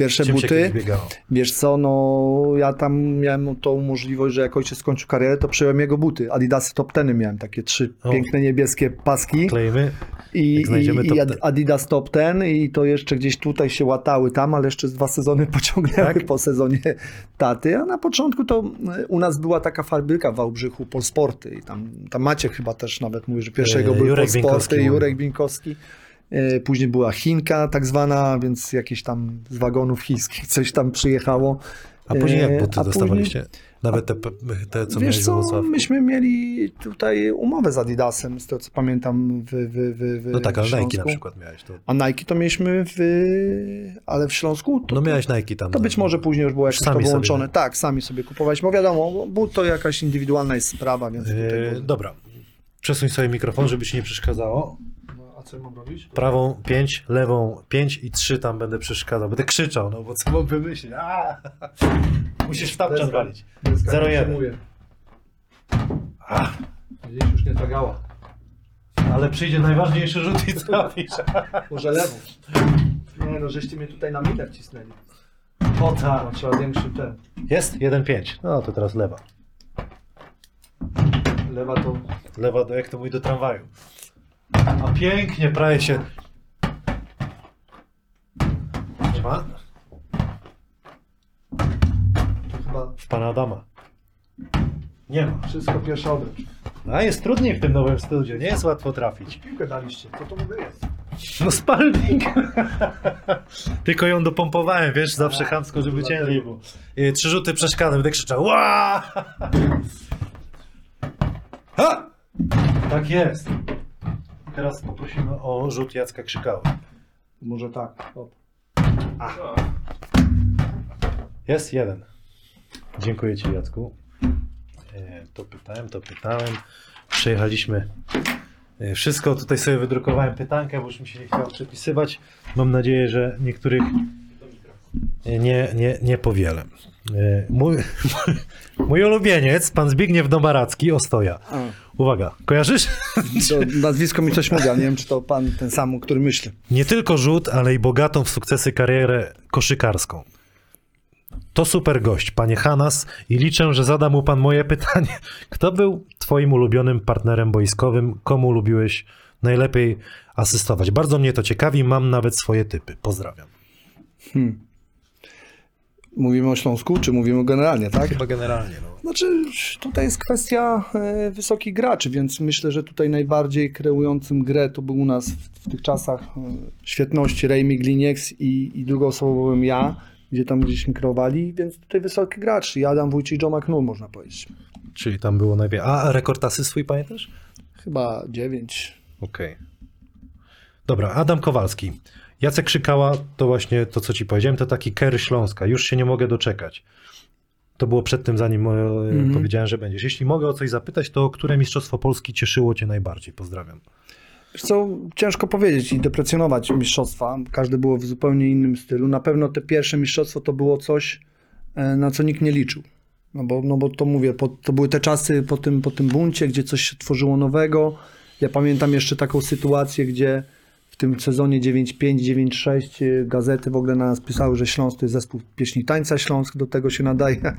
Pierwsze Czym buty. Wiesz co, no ja tam miałem tą możliwość, że jak ojciec skończył karierę, to przejąłem jego buty. Adidasy Top Teny miałem, takie trzy O. piękne niebieskie paski Klejmy. i, i, i. Adidas Top Ten i to jeszcze gdzieś tutaj się łatały tam, ale jeszcze dwa sezony pociągnęły Tak? po sezonie taty, a na początku to u nas była taka fabryka w Wałbrzychu, Polsporty i tam, tam Maciek chyba też nawet mówił, że pierwszego E, były Jurek Polsporty, Bieńkowski Jurek mówił. Bieńkowski. E, Później była Chinka tak zwana, więc jakieś tam z wagonów chińskich coś tam przyjechało. A później jak E, buty a dostawaliście? Nawet te, te co Wiesz co, myśmy mieli tutaj umowę z Adidasem, z tego co pamiętam w, w, w, w No tak, ale Nike Śląsku. na przykład miałeś. To, A Nike to mieliśmy w... Ale w Śląsku? To, no miałeś Nike tam. to no. być może później już było Sami to sobie, wyłączone. nie? Tak, sami sobie kupowaliśmy. Bo wiadomo, but to jakaś indywidualna jest sprawa, więc tutaj E, dobra. Przesuń sobie mikrofon, żeby ci nie przeszkadzało. Co mam robić? Prawą 5, lewą 5 i 3 tam będę przeszkadzał. Będę krzyczał, no bo co mam wymyślić? A! Musisz w tapczan walić. Deska 0-1. nie przyjmuje. Widzisz, już nie tagała. Ale przyjdzie najważniejszy rzut i trafisz. Może lewą. Nie no, żeście mnie tutaj na meter cisnęli. O tak. Trzeba większy ten. Jest? 1-5. No to teraz lewa. Lewa to... Lewa do, jak to mówi, do tramwaju. A pięknie praje się. Nie ma? Chyba W pana Adama. Nie ma. wszystko pierwsza obręcz. A jest trudniej w tym nowym studiu, nie jest łatwo trafić. Piłkę daliście, co to mówię jest? No spalnik. Tylko ją dopompowałem, wiesz, zawsze chamsko, żeby ciężej było. I Trzy rzuty przeszkadzam, będę krzyczał Ła! Ha! Tak jest. Teraz poprosimy o rzut Jacka Krzykały. Może tak. Jest jeden. Dziękuję Ci, Jacku. E, To pytałem, to pytałem. Przejechaliśmy e, wszystko. Tutaj sobie wydrukowałem pytankę, bo już mi się nie chciało przepisywać. Mam nadzieję, że niektórych e, nie, nie, nie powielę. E, Mój, mój ulubieniec, pan Zbigniew Domaracki, Ostoja. Uwaga, kojarzysz? to nazwisko mi coś mówi, ale nie wiem, czy to pan ten sam, o którym myślę. Nie tylko rzut, ale i bogatą w sukcesy karierę koszykarską. To super gość, panie Hanas, i liczę, że zada mu pan moje pytanie. Kto był twoim ulubionym partnerem boiskowym? Komu lubiłeś najlepiej asystować? Bardzo mnie to ciekawi, mam nawet swoje typy. Pozdrawiam. Mówimy o Śląsku, czy mówimy generalnie, tak? Chyba generalnie. No. Znaczy, tutaj jest kwestia e, wysokich graczy, więc myślę, że tutaj najbardziej kreującym grę to był u nas w, w tych czasach e, świetności Rejmi Glinieks i, i drugoosobowym ja, gdzie tam gdzieśmy kreowali, więc tutaj wysoki gracz. I Adam Wójcik i Joe McNull, można powiedzieć. Czyli tam było najwięcej. A rekord asy swój pamiętasz? Chyba dziewięć. Okej. Dobra, Adam Kowalski. Jacek Krzykała to właśnie to, co ci powiedziałem, to taki Kerry Śląska. Już się nie mogę doczekać. To było przed tym, zanim e, Mhm. powiedziałem, że będziesz. Jeśli mogę o coś zapytać, to które Mistrzostwo Polski cieszyło cię najbardziej? Pozdrawiam. Wiesz co, ciężko powiedzieć i deprecjonować mistrzostwa. Każde było w zupełnie innym stylu. Na pewno te pierwsze mistrzostwo to było coś, e, na co nikt nie liczył. No bo, no bo to mówię, po, to były te czasy po tym, po tym buncie, gdzie coś się tworzyło nowego. Ja pamiętam jeszcze taką sytuację, gdzie tym sezonie 9-5, 9-6 e, gazety w ogóle na nas pisały, że Śląsk to jest zespół pieśni tańca Śląsk, do tego się nadaje,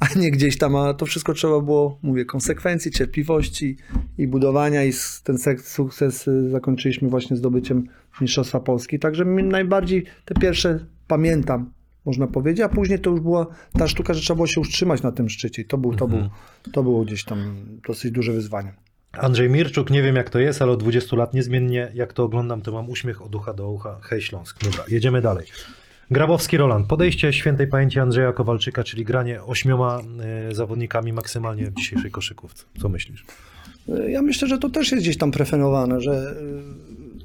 a nie gdzieś tam, a to wszystko trzeba było, mówię, konsekwencji, cierpliwości i budowania i ten sukces y, zakończyliśmy właśnie zdobyciem Mistrzostwa Polski. Także najbardziej te pierwsze pamiętam, można powiedzieć, a później to już była ta sztuka, że trzeba było się utrzymać na tym szczycie. I to, był, to, był, to było gdzieś tam dosyć duże wyzwanie. Andrzej Mirczuk, nie wiem jak to jest, ale od 20 lat niezmiennie, jak to oglądam, to mam uśmiech od ucha do ucha. Hej Śląsk. Dobra, jedziemy dalej. Grabowski Roland. Podejście świętej pamięci Andrzeja Kowalczyka, czyli granie ośmioma e, zawodnikami maksymalnie w dzisiejszej koszykówce. Co myślisz? Ja myślę, że to też jest gdzieś tam preferowane, że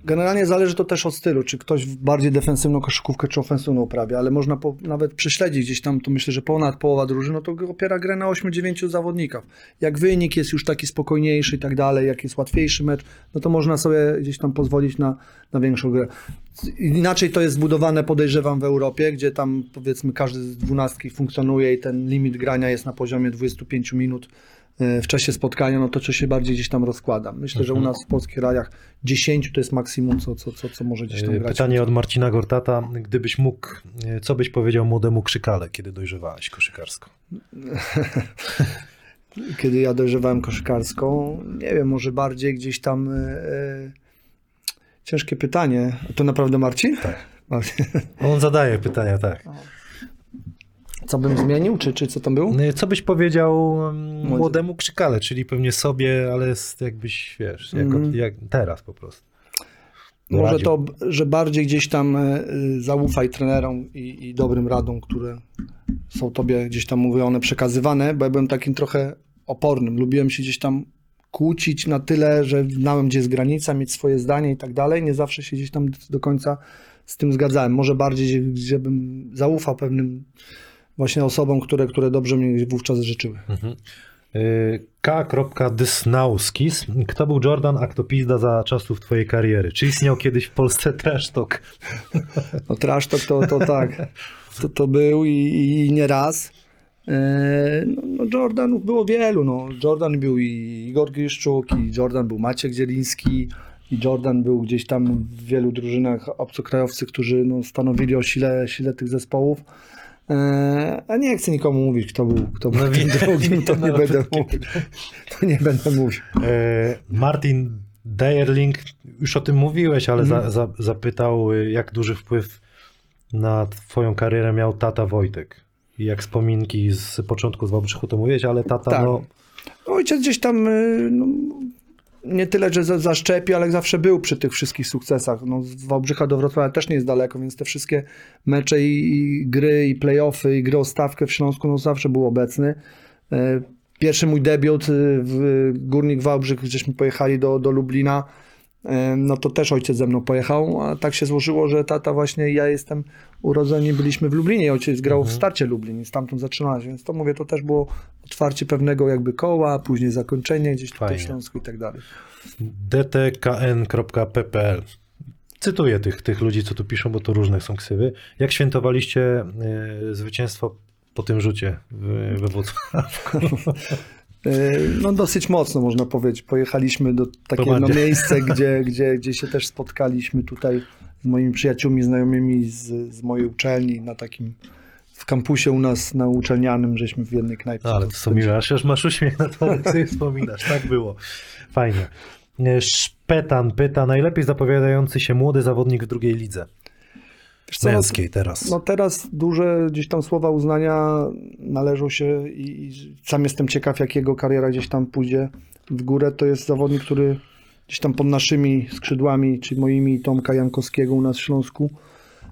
generalnie zależy to też od stylu, czy ktoś bardziej defensywną koszykówkę, czy ofensywną uprawia, ale można po, nawet prześledzić gdzieś tam, to myślę, że ponad połowa drużyny, no to opiera grę na 8-9 zawodnikach. Jak wynik jest już taki spokojniejszy i tak dalej, jak jest łatwiejszy mecz, no to można sobie gdzieś tam pozwolić na, na większą grę. Inaczej to jest zbudowane, podejrzewam, w Europie, gdzie tam powiedzmy każdy z dwunastki funkcjonuje i ten limit grania jest na poziomie 25 minut w czasie spotkania, no to co się bardziej gdzieś tam rozkłada. Myślę, że u nas w polskich rajach 10 to jest maksimum, co, co, co, co może gdzieś tam E, grać. Pytanie od Marcina Gortata. Gdybyś mógł, e, co byś powiedział młodemu Krzykale, kiedy dojrzewałeś koszykarsko? Kiedy ja dojrzewałem koszykarską, nie wiem, może bardziej gdzieś tam... E, ciężkie pytanie. To naprawdę Marcin? Tak. On zadaje pytania, tak. Co bym zmienił, czy, czy co tam było? E, Co byś powiedział mm, młodemu Krzykale, czyli pewnie sobie, ale jakbyś, wiesz, jako, Mhm. jak teraz po prostu. Może Radził. to, że bardziej gdzieś tam e, zaufaj trenerom i, i dobrym radom, które są tobie gdzieś tam mówione, przekazywane, bo ja byłem takim trochę opornym. Lubiłem się gdzieś tam kłócić na tyle, że znałem, gdzie jest granica, mieć swoje zdanie i tak dalej. Nie zawsze się gdzieś tam do końca z tym zgadzałem. Może bardziej, gdzie bym zaufał pewnym właśnie osobom, które, które dobrze mi wówczas życzyły. Y, K. Dysnauskis. Kto był Jordan, a kto pizda za czasów twojej kariery? Czy istniał kiedyś w Polsce trash talk? No trash talk to, to tak, to, to był i, i, nie raz. E, No, no Jordanów było wielu. No. Jordan był i Igor Giszczuk, i Jordan był Maciek Zieliński, i Jordan był gdzieś tam w wielu drużynach obcokrajowcy, którzy no, stanowili o sile, sile tych zespołów. E, A nie chcę nikomu mówić, kto był, kto był No tym drugim, to wiem, nie ale będę wszystkie- mówił. To nie będę mówił. Martin Dejerling, już o tym mówiłeś, ale za, za, zapytał, y, jak duży wpływ na twoją karierę miał tata Wojtek. I jak wspominki z początku z Wałbrzychu to mówiłeś, ale tata Tak. no... Ojciec gdzieś tam y, no, nie tyle, że za- zaszczepił, ale zawsze był przy tych wszystkich sukcesach. No, z Wałbrzycha do Wrocławia też nie jest daleko, więc te wszystkie mecze i, i gry, i playoffy, i gry o stawkę w Śląsku no, zawsze był obecny. E, Pierwszy mój debiut y, w Górnik Wałbrzych, gdzieśmy pojechali do, do Lublina, e, no to też ojciec ze mną pojechał, a tak się złożyło, że tata właśnie, ja jestem urodzeni, byliśmy w Lublinie ojciec grał w starcie Lublin i stamtąd zaczynałeś, więc to mówię, to też było otwarcie pewnego jakby koła, później zakończenie gdzieś tutaj Fajnie. w Śląsku i tak dalej. dtkn.ppl Cytuję tych, tych ludzi, co tu piszą, bo to różne są ksywy. Jak świętowaliście e, zwycięstwo po tym rzucie we Wrocławiu? E, No dosyć mocno można powiedzieć. Pojechaliśmy do takiego no, miejsce, gdzie, gdzie, gdzie się też spotkaliśmy tutaj z moimi przyjaciółmi, znajomymi z, z mojej uczelni na takim w kampusie u nas na uczelnianym, żeśmy w jednej knajpie. Ale to są miłe, aż aż masz uśmiech na to, jak sobie wspominasz. Tak było. Fajnie. E, Szpetan pyta, najlepiej zapowiadający się młody zawodnik w drugiej lidze. Wiesz co, no, Męskiej teraz. No teraz duże gdzieś tam słowa uznania należą się i, i sam jestem ciekaw, jak jego kariera gdzieś tam pójdzie w górę. To jest zawodnik, który gdzieś tam pod naszymi skrzydłami, czy moimi Tomka Jankowskiego u nas w Śląsku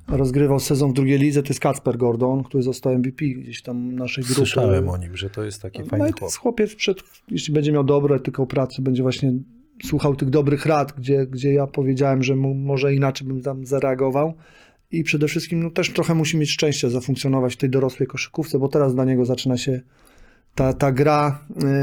rozgrywał sezon w drugiej lidze. To jest Kacper Gordon, który został MVP gdzieś tam naszej grupy. Słyszałem o nim, że to jest taki No fajny chłop. chłopiec, przed, jeśli będzie miał dobre etyką pracy, będzie właśnie słuchał tych dobrych rad, gdzie, gdzie ja powiedziałem, że mu, może inaczej bym tam zareagował. I przede wszystkim no, też trochę musi mieć szczęście zafunkcjonować w tej dorosłej koszykówce, bo teraz dla niego zaczyna się ta, ta gra,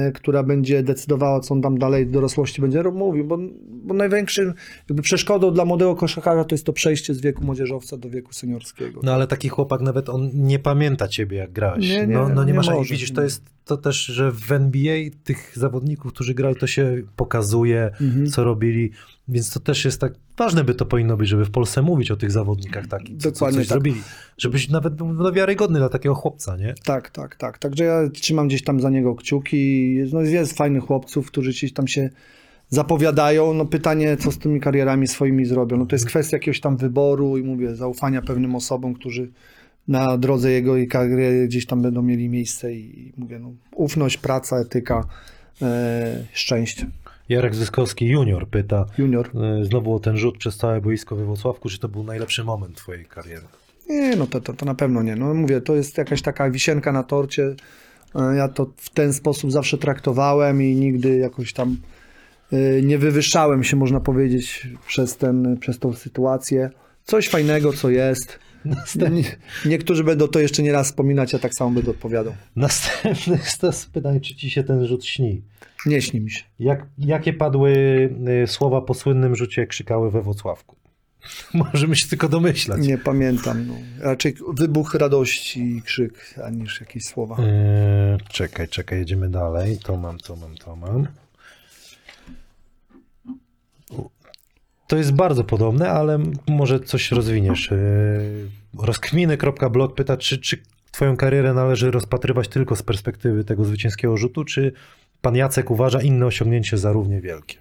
y, która będzie decydowała, co on tam dalej w dorosłości będzie mówił, bo, bo największym jakby przeszkodą dla młodego koszykarza to jest to przejście z wieku młodzieżowca do wieku seniorskiego. No ale taki chłopak nawet on nie pamięta ciebie, jak grałeś. Nie, nie, no, no nie, nie masz, może. widzisz, to jest to też, że w NBA tych zawodników, którzy grali, to się pokazuje, Mhm. co robili, więc to też jest tak, ważne by to powinno być, żeby w Polsce mówić o tych zawodnikach takich, co, Dokładnie coś tak. zrobili. Żebyś nawet był no, wiarygodny dla takiego chłopca, nie? Tak, tak, tak. Także ja trzymam gdzieś tam za niego kciuki. No jest fajnych chłopców, którzy gdzieś tam się zapowiadają. No pytanie, co z tymi karierami swoimi zrobią. No to jest kwestia jakiegoś tam wyboru i mówię, zaufania pewnym osobom, którzy na drodze jego i kariery gdzieś tam będą mieli miejsce i mówię, no ufność, praca, etyka, e, szczęście. Jarek Zyskowski junior pyta, Junior. e, znowu o ten rzut przez całe boisko we Włocławku, czy to był najlepszy moment twojej kariery? Nie, no to, to, to na pewno nie. No mówię, to jest jakaś taka wisienka na torcie. E, Ja to w ten sposób zawsze traktowałem i nigdy jakoś tam e, nie wywyższałem się, można powiedzieć, przez, ten, przez tą sytuację. Coś fajnego, co jest. Nie, niektórzy będą to jeszcze nie raz wspominać, ja tak samo będę odpowiadał. Następny to pytanie, czy ci się ten rzut śni? Nie śni mi się. Jak, jakie padły y, słowa po słynnym rzucie krzykały we Włocławku? Możemy się tylko domyślać. Nie pamiętam. No. Raczej wybuch radości i krzyk, a niż jakieś słowa. Eee, czekaj, czekaj, jedziemy dalej. To mam, to mam, to mam. U, To jest bardzo podobne, ale może coś rozwiniesz. Eee, rozkminy.blog pyta, czy, czy twoją karierę należy rozpatrywać tylko z perspektywy tego zwycięskiego rzutu, czy pan Jacek uważa inne osiągnięcie za równie wielkie?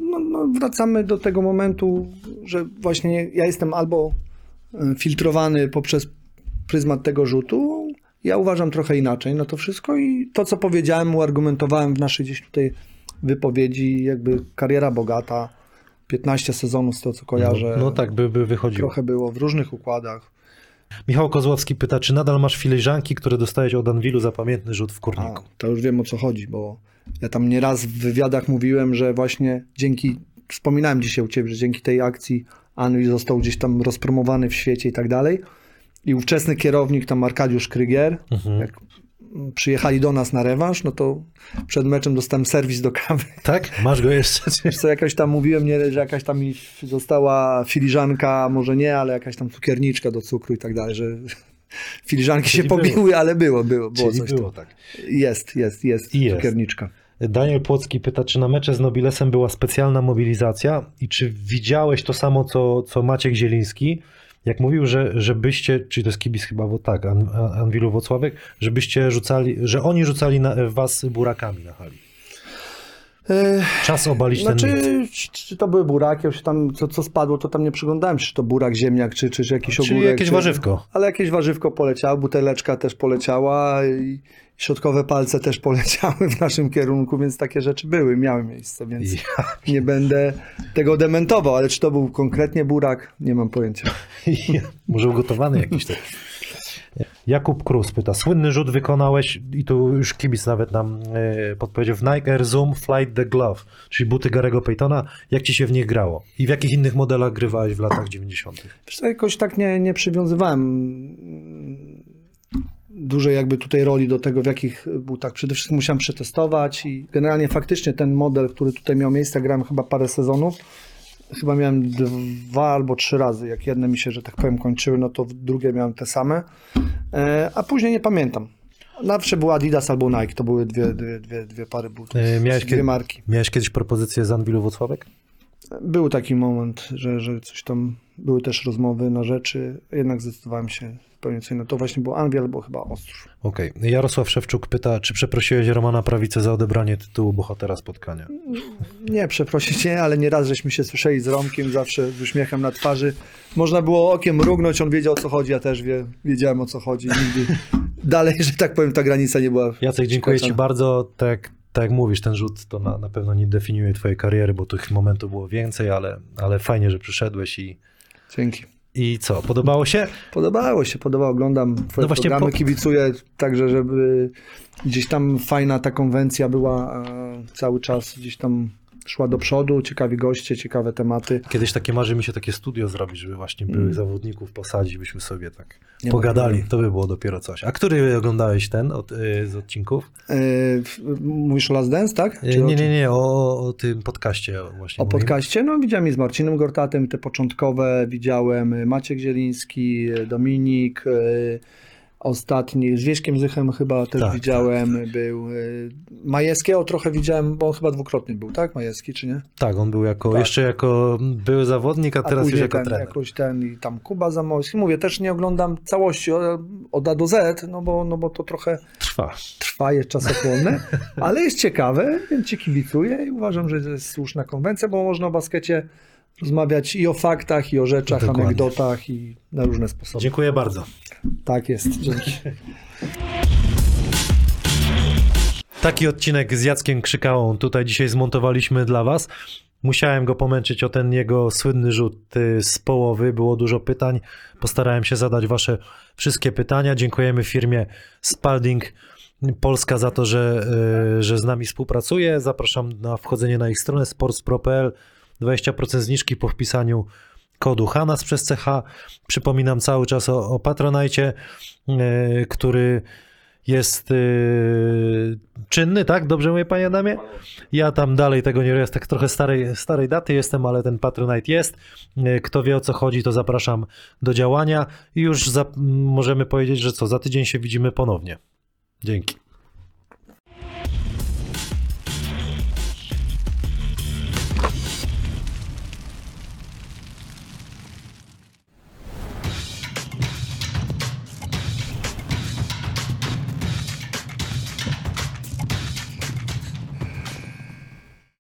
no, no, wracamy do tego momentu, że właśnie ja jestem albo e, filtrowany poprzez pryzmat tego rzutu. Ja uważam trochę inaczej na to wszystko i to, co powiedziałem, uargumentowałem w naszej gdzieś tutaj wypowiedzi, jakby kariera bogata, 15 sezonów z tego, co kojarzę. No, no tak, by, by wychodziło. Trochę było w różnych układach. Michał Kozłowski pyta, czy nadal masz filiżanki, które dostałeś od Anwilu za pamiętny rzut w A, kurniku? to już wiem o co chodzi, bo ja tam nieraz w wywiadach mówiłem, że właśnie dzięki, wspominałem dzisiaj u Ciebie, że dzięki tej akcji Anvil został gdzieś tam rozpromowany w świecie i tak dalej. I ówczesny kierownik, tam Arkadiusz Krygier, Mhm. jak przyjechali do nas na rewanż, no to przed meczem dostałem serwis do kawy. Tak? Masz go jeszcze? Wiesz co, jakaś tam mówiłem, nie, że jakaś tam mi została filiżanka, może nie, ale jakaś tam cukierniczka do cukru i tak dalej, że filiżanki się Czyli było. pobiły, ale było, było, było Czyli coś było tak. Jest, jest, jest, I jest. cukierniczka. Daniel Płocki pyta, czy na mecze z Nobilesem była specjalna mobilizacja i czy widziałeś to samo, co, co Maciek Zieliński? Jak mówił, że żebyście, czyli to jest kibic chyba, bo tak, An, An- Anwilu Włocławek, żebyście rzucali, że oni rzucali na, was burakami na hali. Czas obalić ten Znaczy, mit. czy, czy to były buraki, już tam, co, co spadło, to tam nie przyglądałem się, czy to burak, ziemniak, czy, czy, czy jakiś Czyli ogórek. jakieś czy... warzywko. Ale jakieś warzywko poleciało, buteleczka też poleciała i środkowe palce też poleciały w naszym kierunku, więc takie rzeczy były, miały miejsce, więc Ja, nie będę tego dementował, ale czy to był konkretnie burak, nie mam pojęcia. ja, może ugotowany jakiś taki. Jakub Krus pyta, słynny rzut wykonałeś i tu już kibic nawet nam e, podpowiedział w Nike Air Zoom Flight the Glove, czyli buty Garego Paytona. Jak ci się w nich grało? I w jakich innych modelach grywałeś w latach 90.? Wiesz co, jakoś tak nie, nie przywiązywałem dużej jakby tutaj roli do tego, w jakich butach. Przede wszystkim musiałem przetestować i generalnie faktycznie ten model, który tutaj miał miejsce, grałem chyba parę sezonów. Chyba miałem dwa albo trzy razy. Jak jedne mi się, że tak powiem, kończyły, no to drugie miałem te same. E, a później nie pamiętam. Zawsze był Adidas albo Nike. To były dwie, dwie, dwie, dwie pary butów. E, miałeś dwie marki. Miałeś kiedyś propozycję z Anwilu Włocławek? Był taki moment, że, że coś tam, były też rozmowy na rzeczy, jednak zdecydowałem się zupełnie co innego. To właśnie był Anwil, albo chyba Ostrów. Okej. Jarosław Szewczuk pyta, czy przeprosiłeś Romana Prawicę za odebranie tytułu bohatera spotkania? Nie, przeprosić nie, ale nieraz żeśmy się słyszeli z Romkiem, zawsze z uśmiechem na twarzy. Można było okiem mrugnąć, on wiedział o co chodzi, ja też wie, wiedziałem o co chodzi. Nigdy dalej, że tak powiem, ta granica nie była. Jacek, dziękuję Ci bardzo. Tak, tak jak mówisz, ten rzut to na, na pewno nie definiuje Twojej kariery, bo tych momentów było więcej, ale, ale fajnie, że przyszedłeś i, Dzięki. I co, podobało się? Podobało się, podobało, oglądam twoje No właśnie programy, po- kibicuję, także żeby gdzieś tam fajna ta konwencja była cały czas, gdzieś tam szła do przodu, ciekawi goście, ciekawe tematy. Kiedyś takie marzy mi się takie studio zrobić, żeby właśnie byłych zawodników posadzić, byśmy sobie tak Mm. Nie pogadali. To by było dopiero coś. A który oglądałeś ten od, y, z odcinków? E, w- mówisz o Last Dance, tak? Y, Czy Nie, nie, nie, o, o tym podcaście właśnie. O moim. podcaście, no widziałem i z Marcinem Gortatem te początkowe, widziałem y, Maciek Zieliński, y, Dominik, ostatni, z Wieśkiem Zychem chyba też Tak, widziałem, był y, Majewskiego trochę widziałem, bo on chyba dwukrotnie był, tak? Majewski, czy nie? Tak, on był jako, Tak. jeszcze jako były zawodnik, a teraz już jako ten, trener. jakoś ten i tam Kuba Zamojski. Mówię, też nie oglądam całości od, A do Z, no bo, no bo to trochę Trwa. trwa, jest czasochłonne, ale jest ciekawe, więc ci kibicuję i uważam, że to jest słuszna konwencja, bo można o baskecie rozmawiać i o faktach, i o rzeczach, Dokładnie. anegdotach i na różne sposoby. Dziękuję bardzo. Tak jest, dzięki. Taki odcinek z Jackiem Krzykałą tutaj dzisiaj zmontowaliśmy dla Was. Musiałem go pomęczyć o ten jego słynny rzut y, z połowy. Było dużo pytań. Postarałem się zadać Wasze wszystkie pytania. Dziękujemy firmie Spalding Polska za to, że, y, że z nami współpracuje. Zapraszam na wchodzenie na ich stronę sportspro.pl. 20% zniżki po wpisaniu kodu HANAS przez CH. Przypominam cały czas o, o Patronajcie, y, który jest yy, czynny, tak? Dobrze mówię, panie Adamie? Ja tam dalej tego nie jest tak trochę starej, starej daty jestem, ale ten Patronite jest. Yy, Kto wie o co chodzi, to zapraszam do działania i już za, możemy powiedzieć, że co, za tydzień się widzimy ponownie. Dzięki.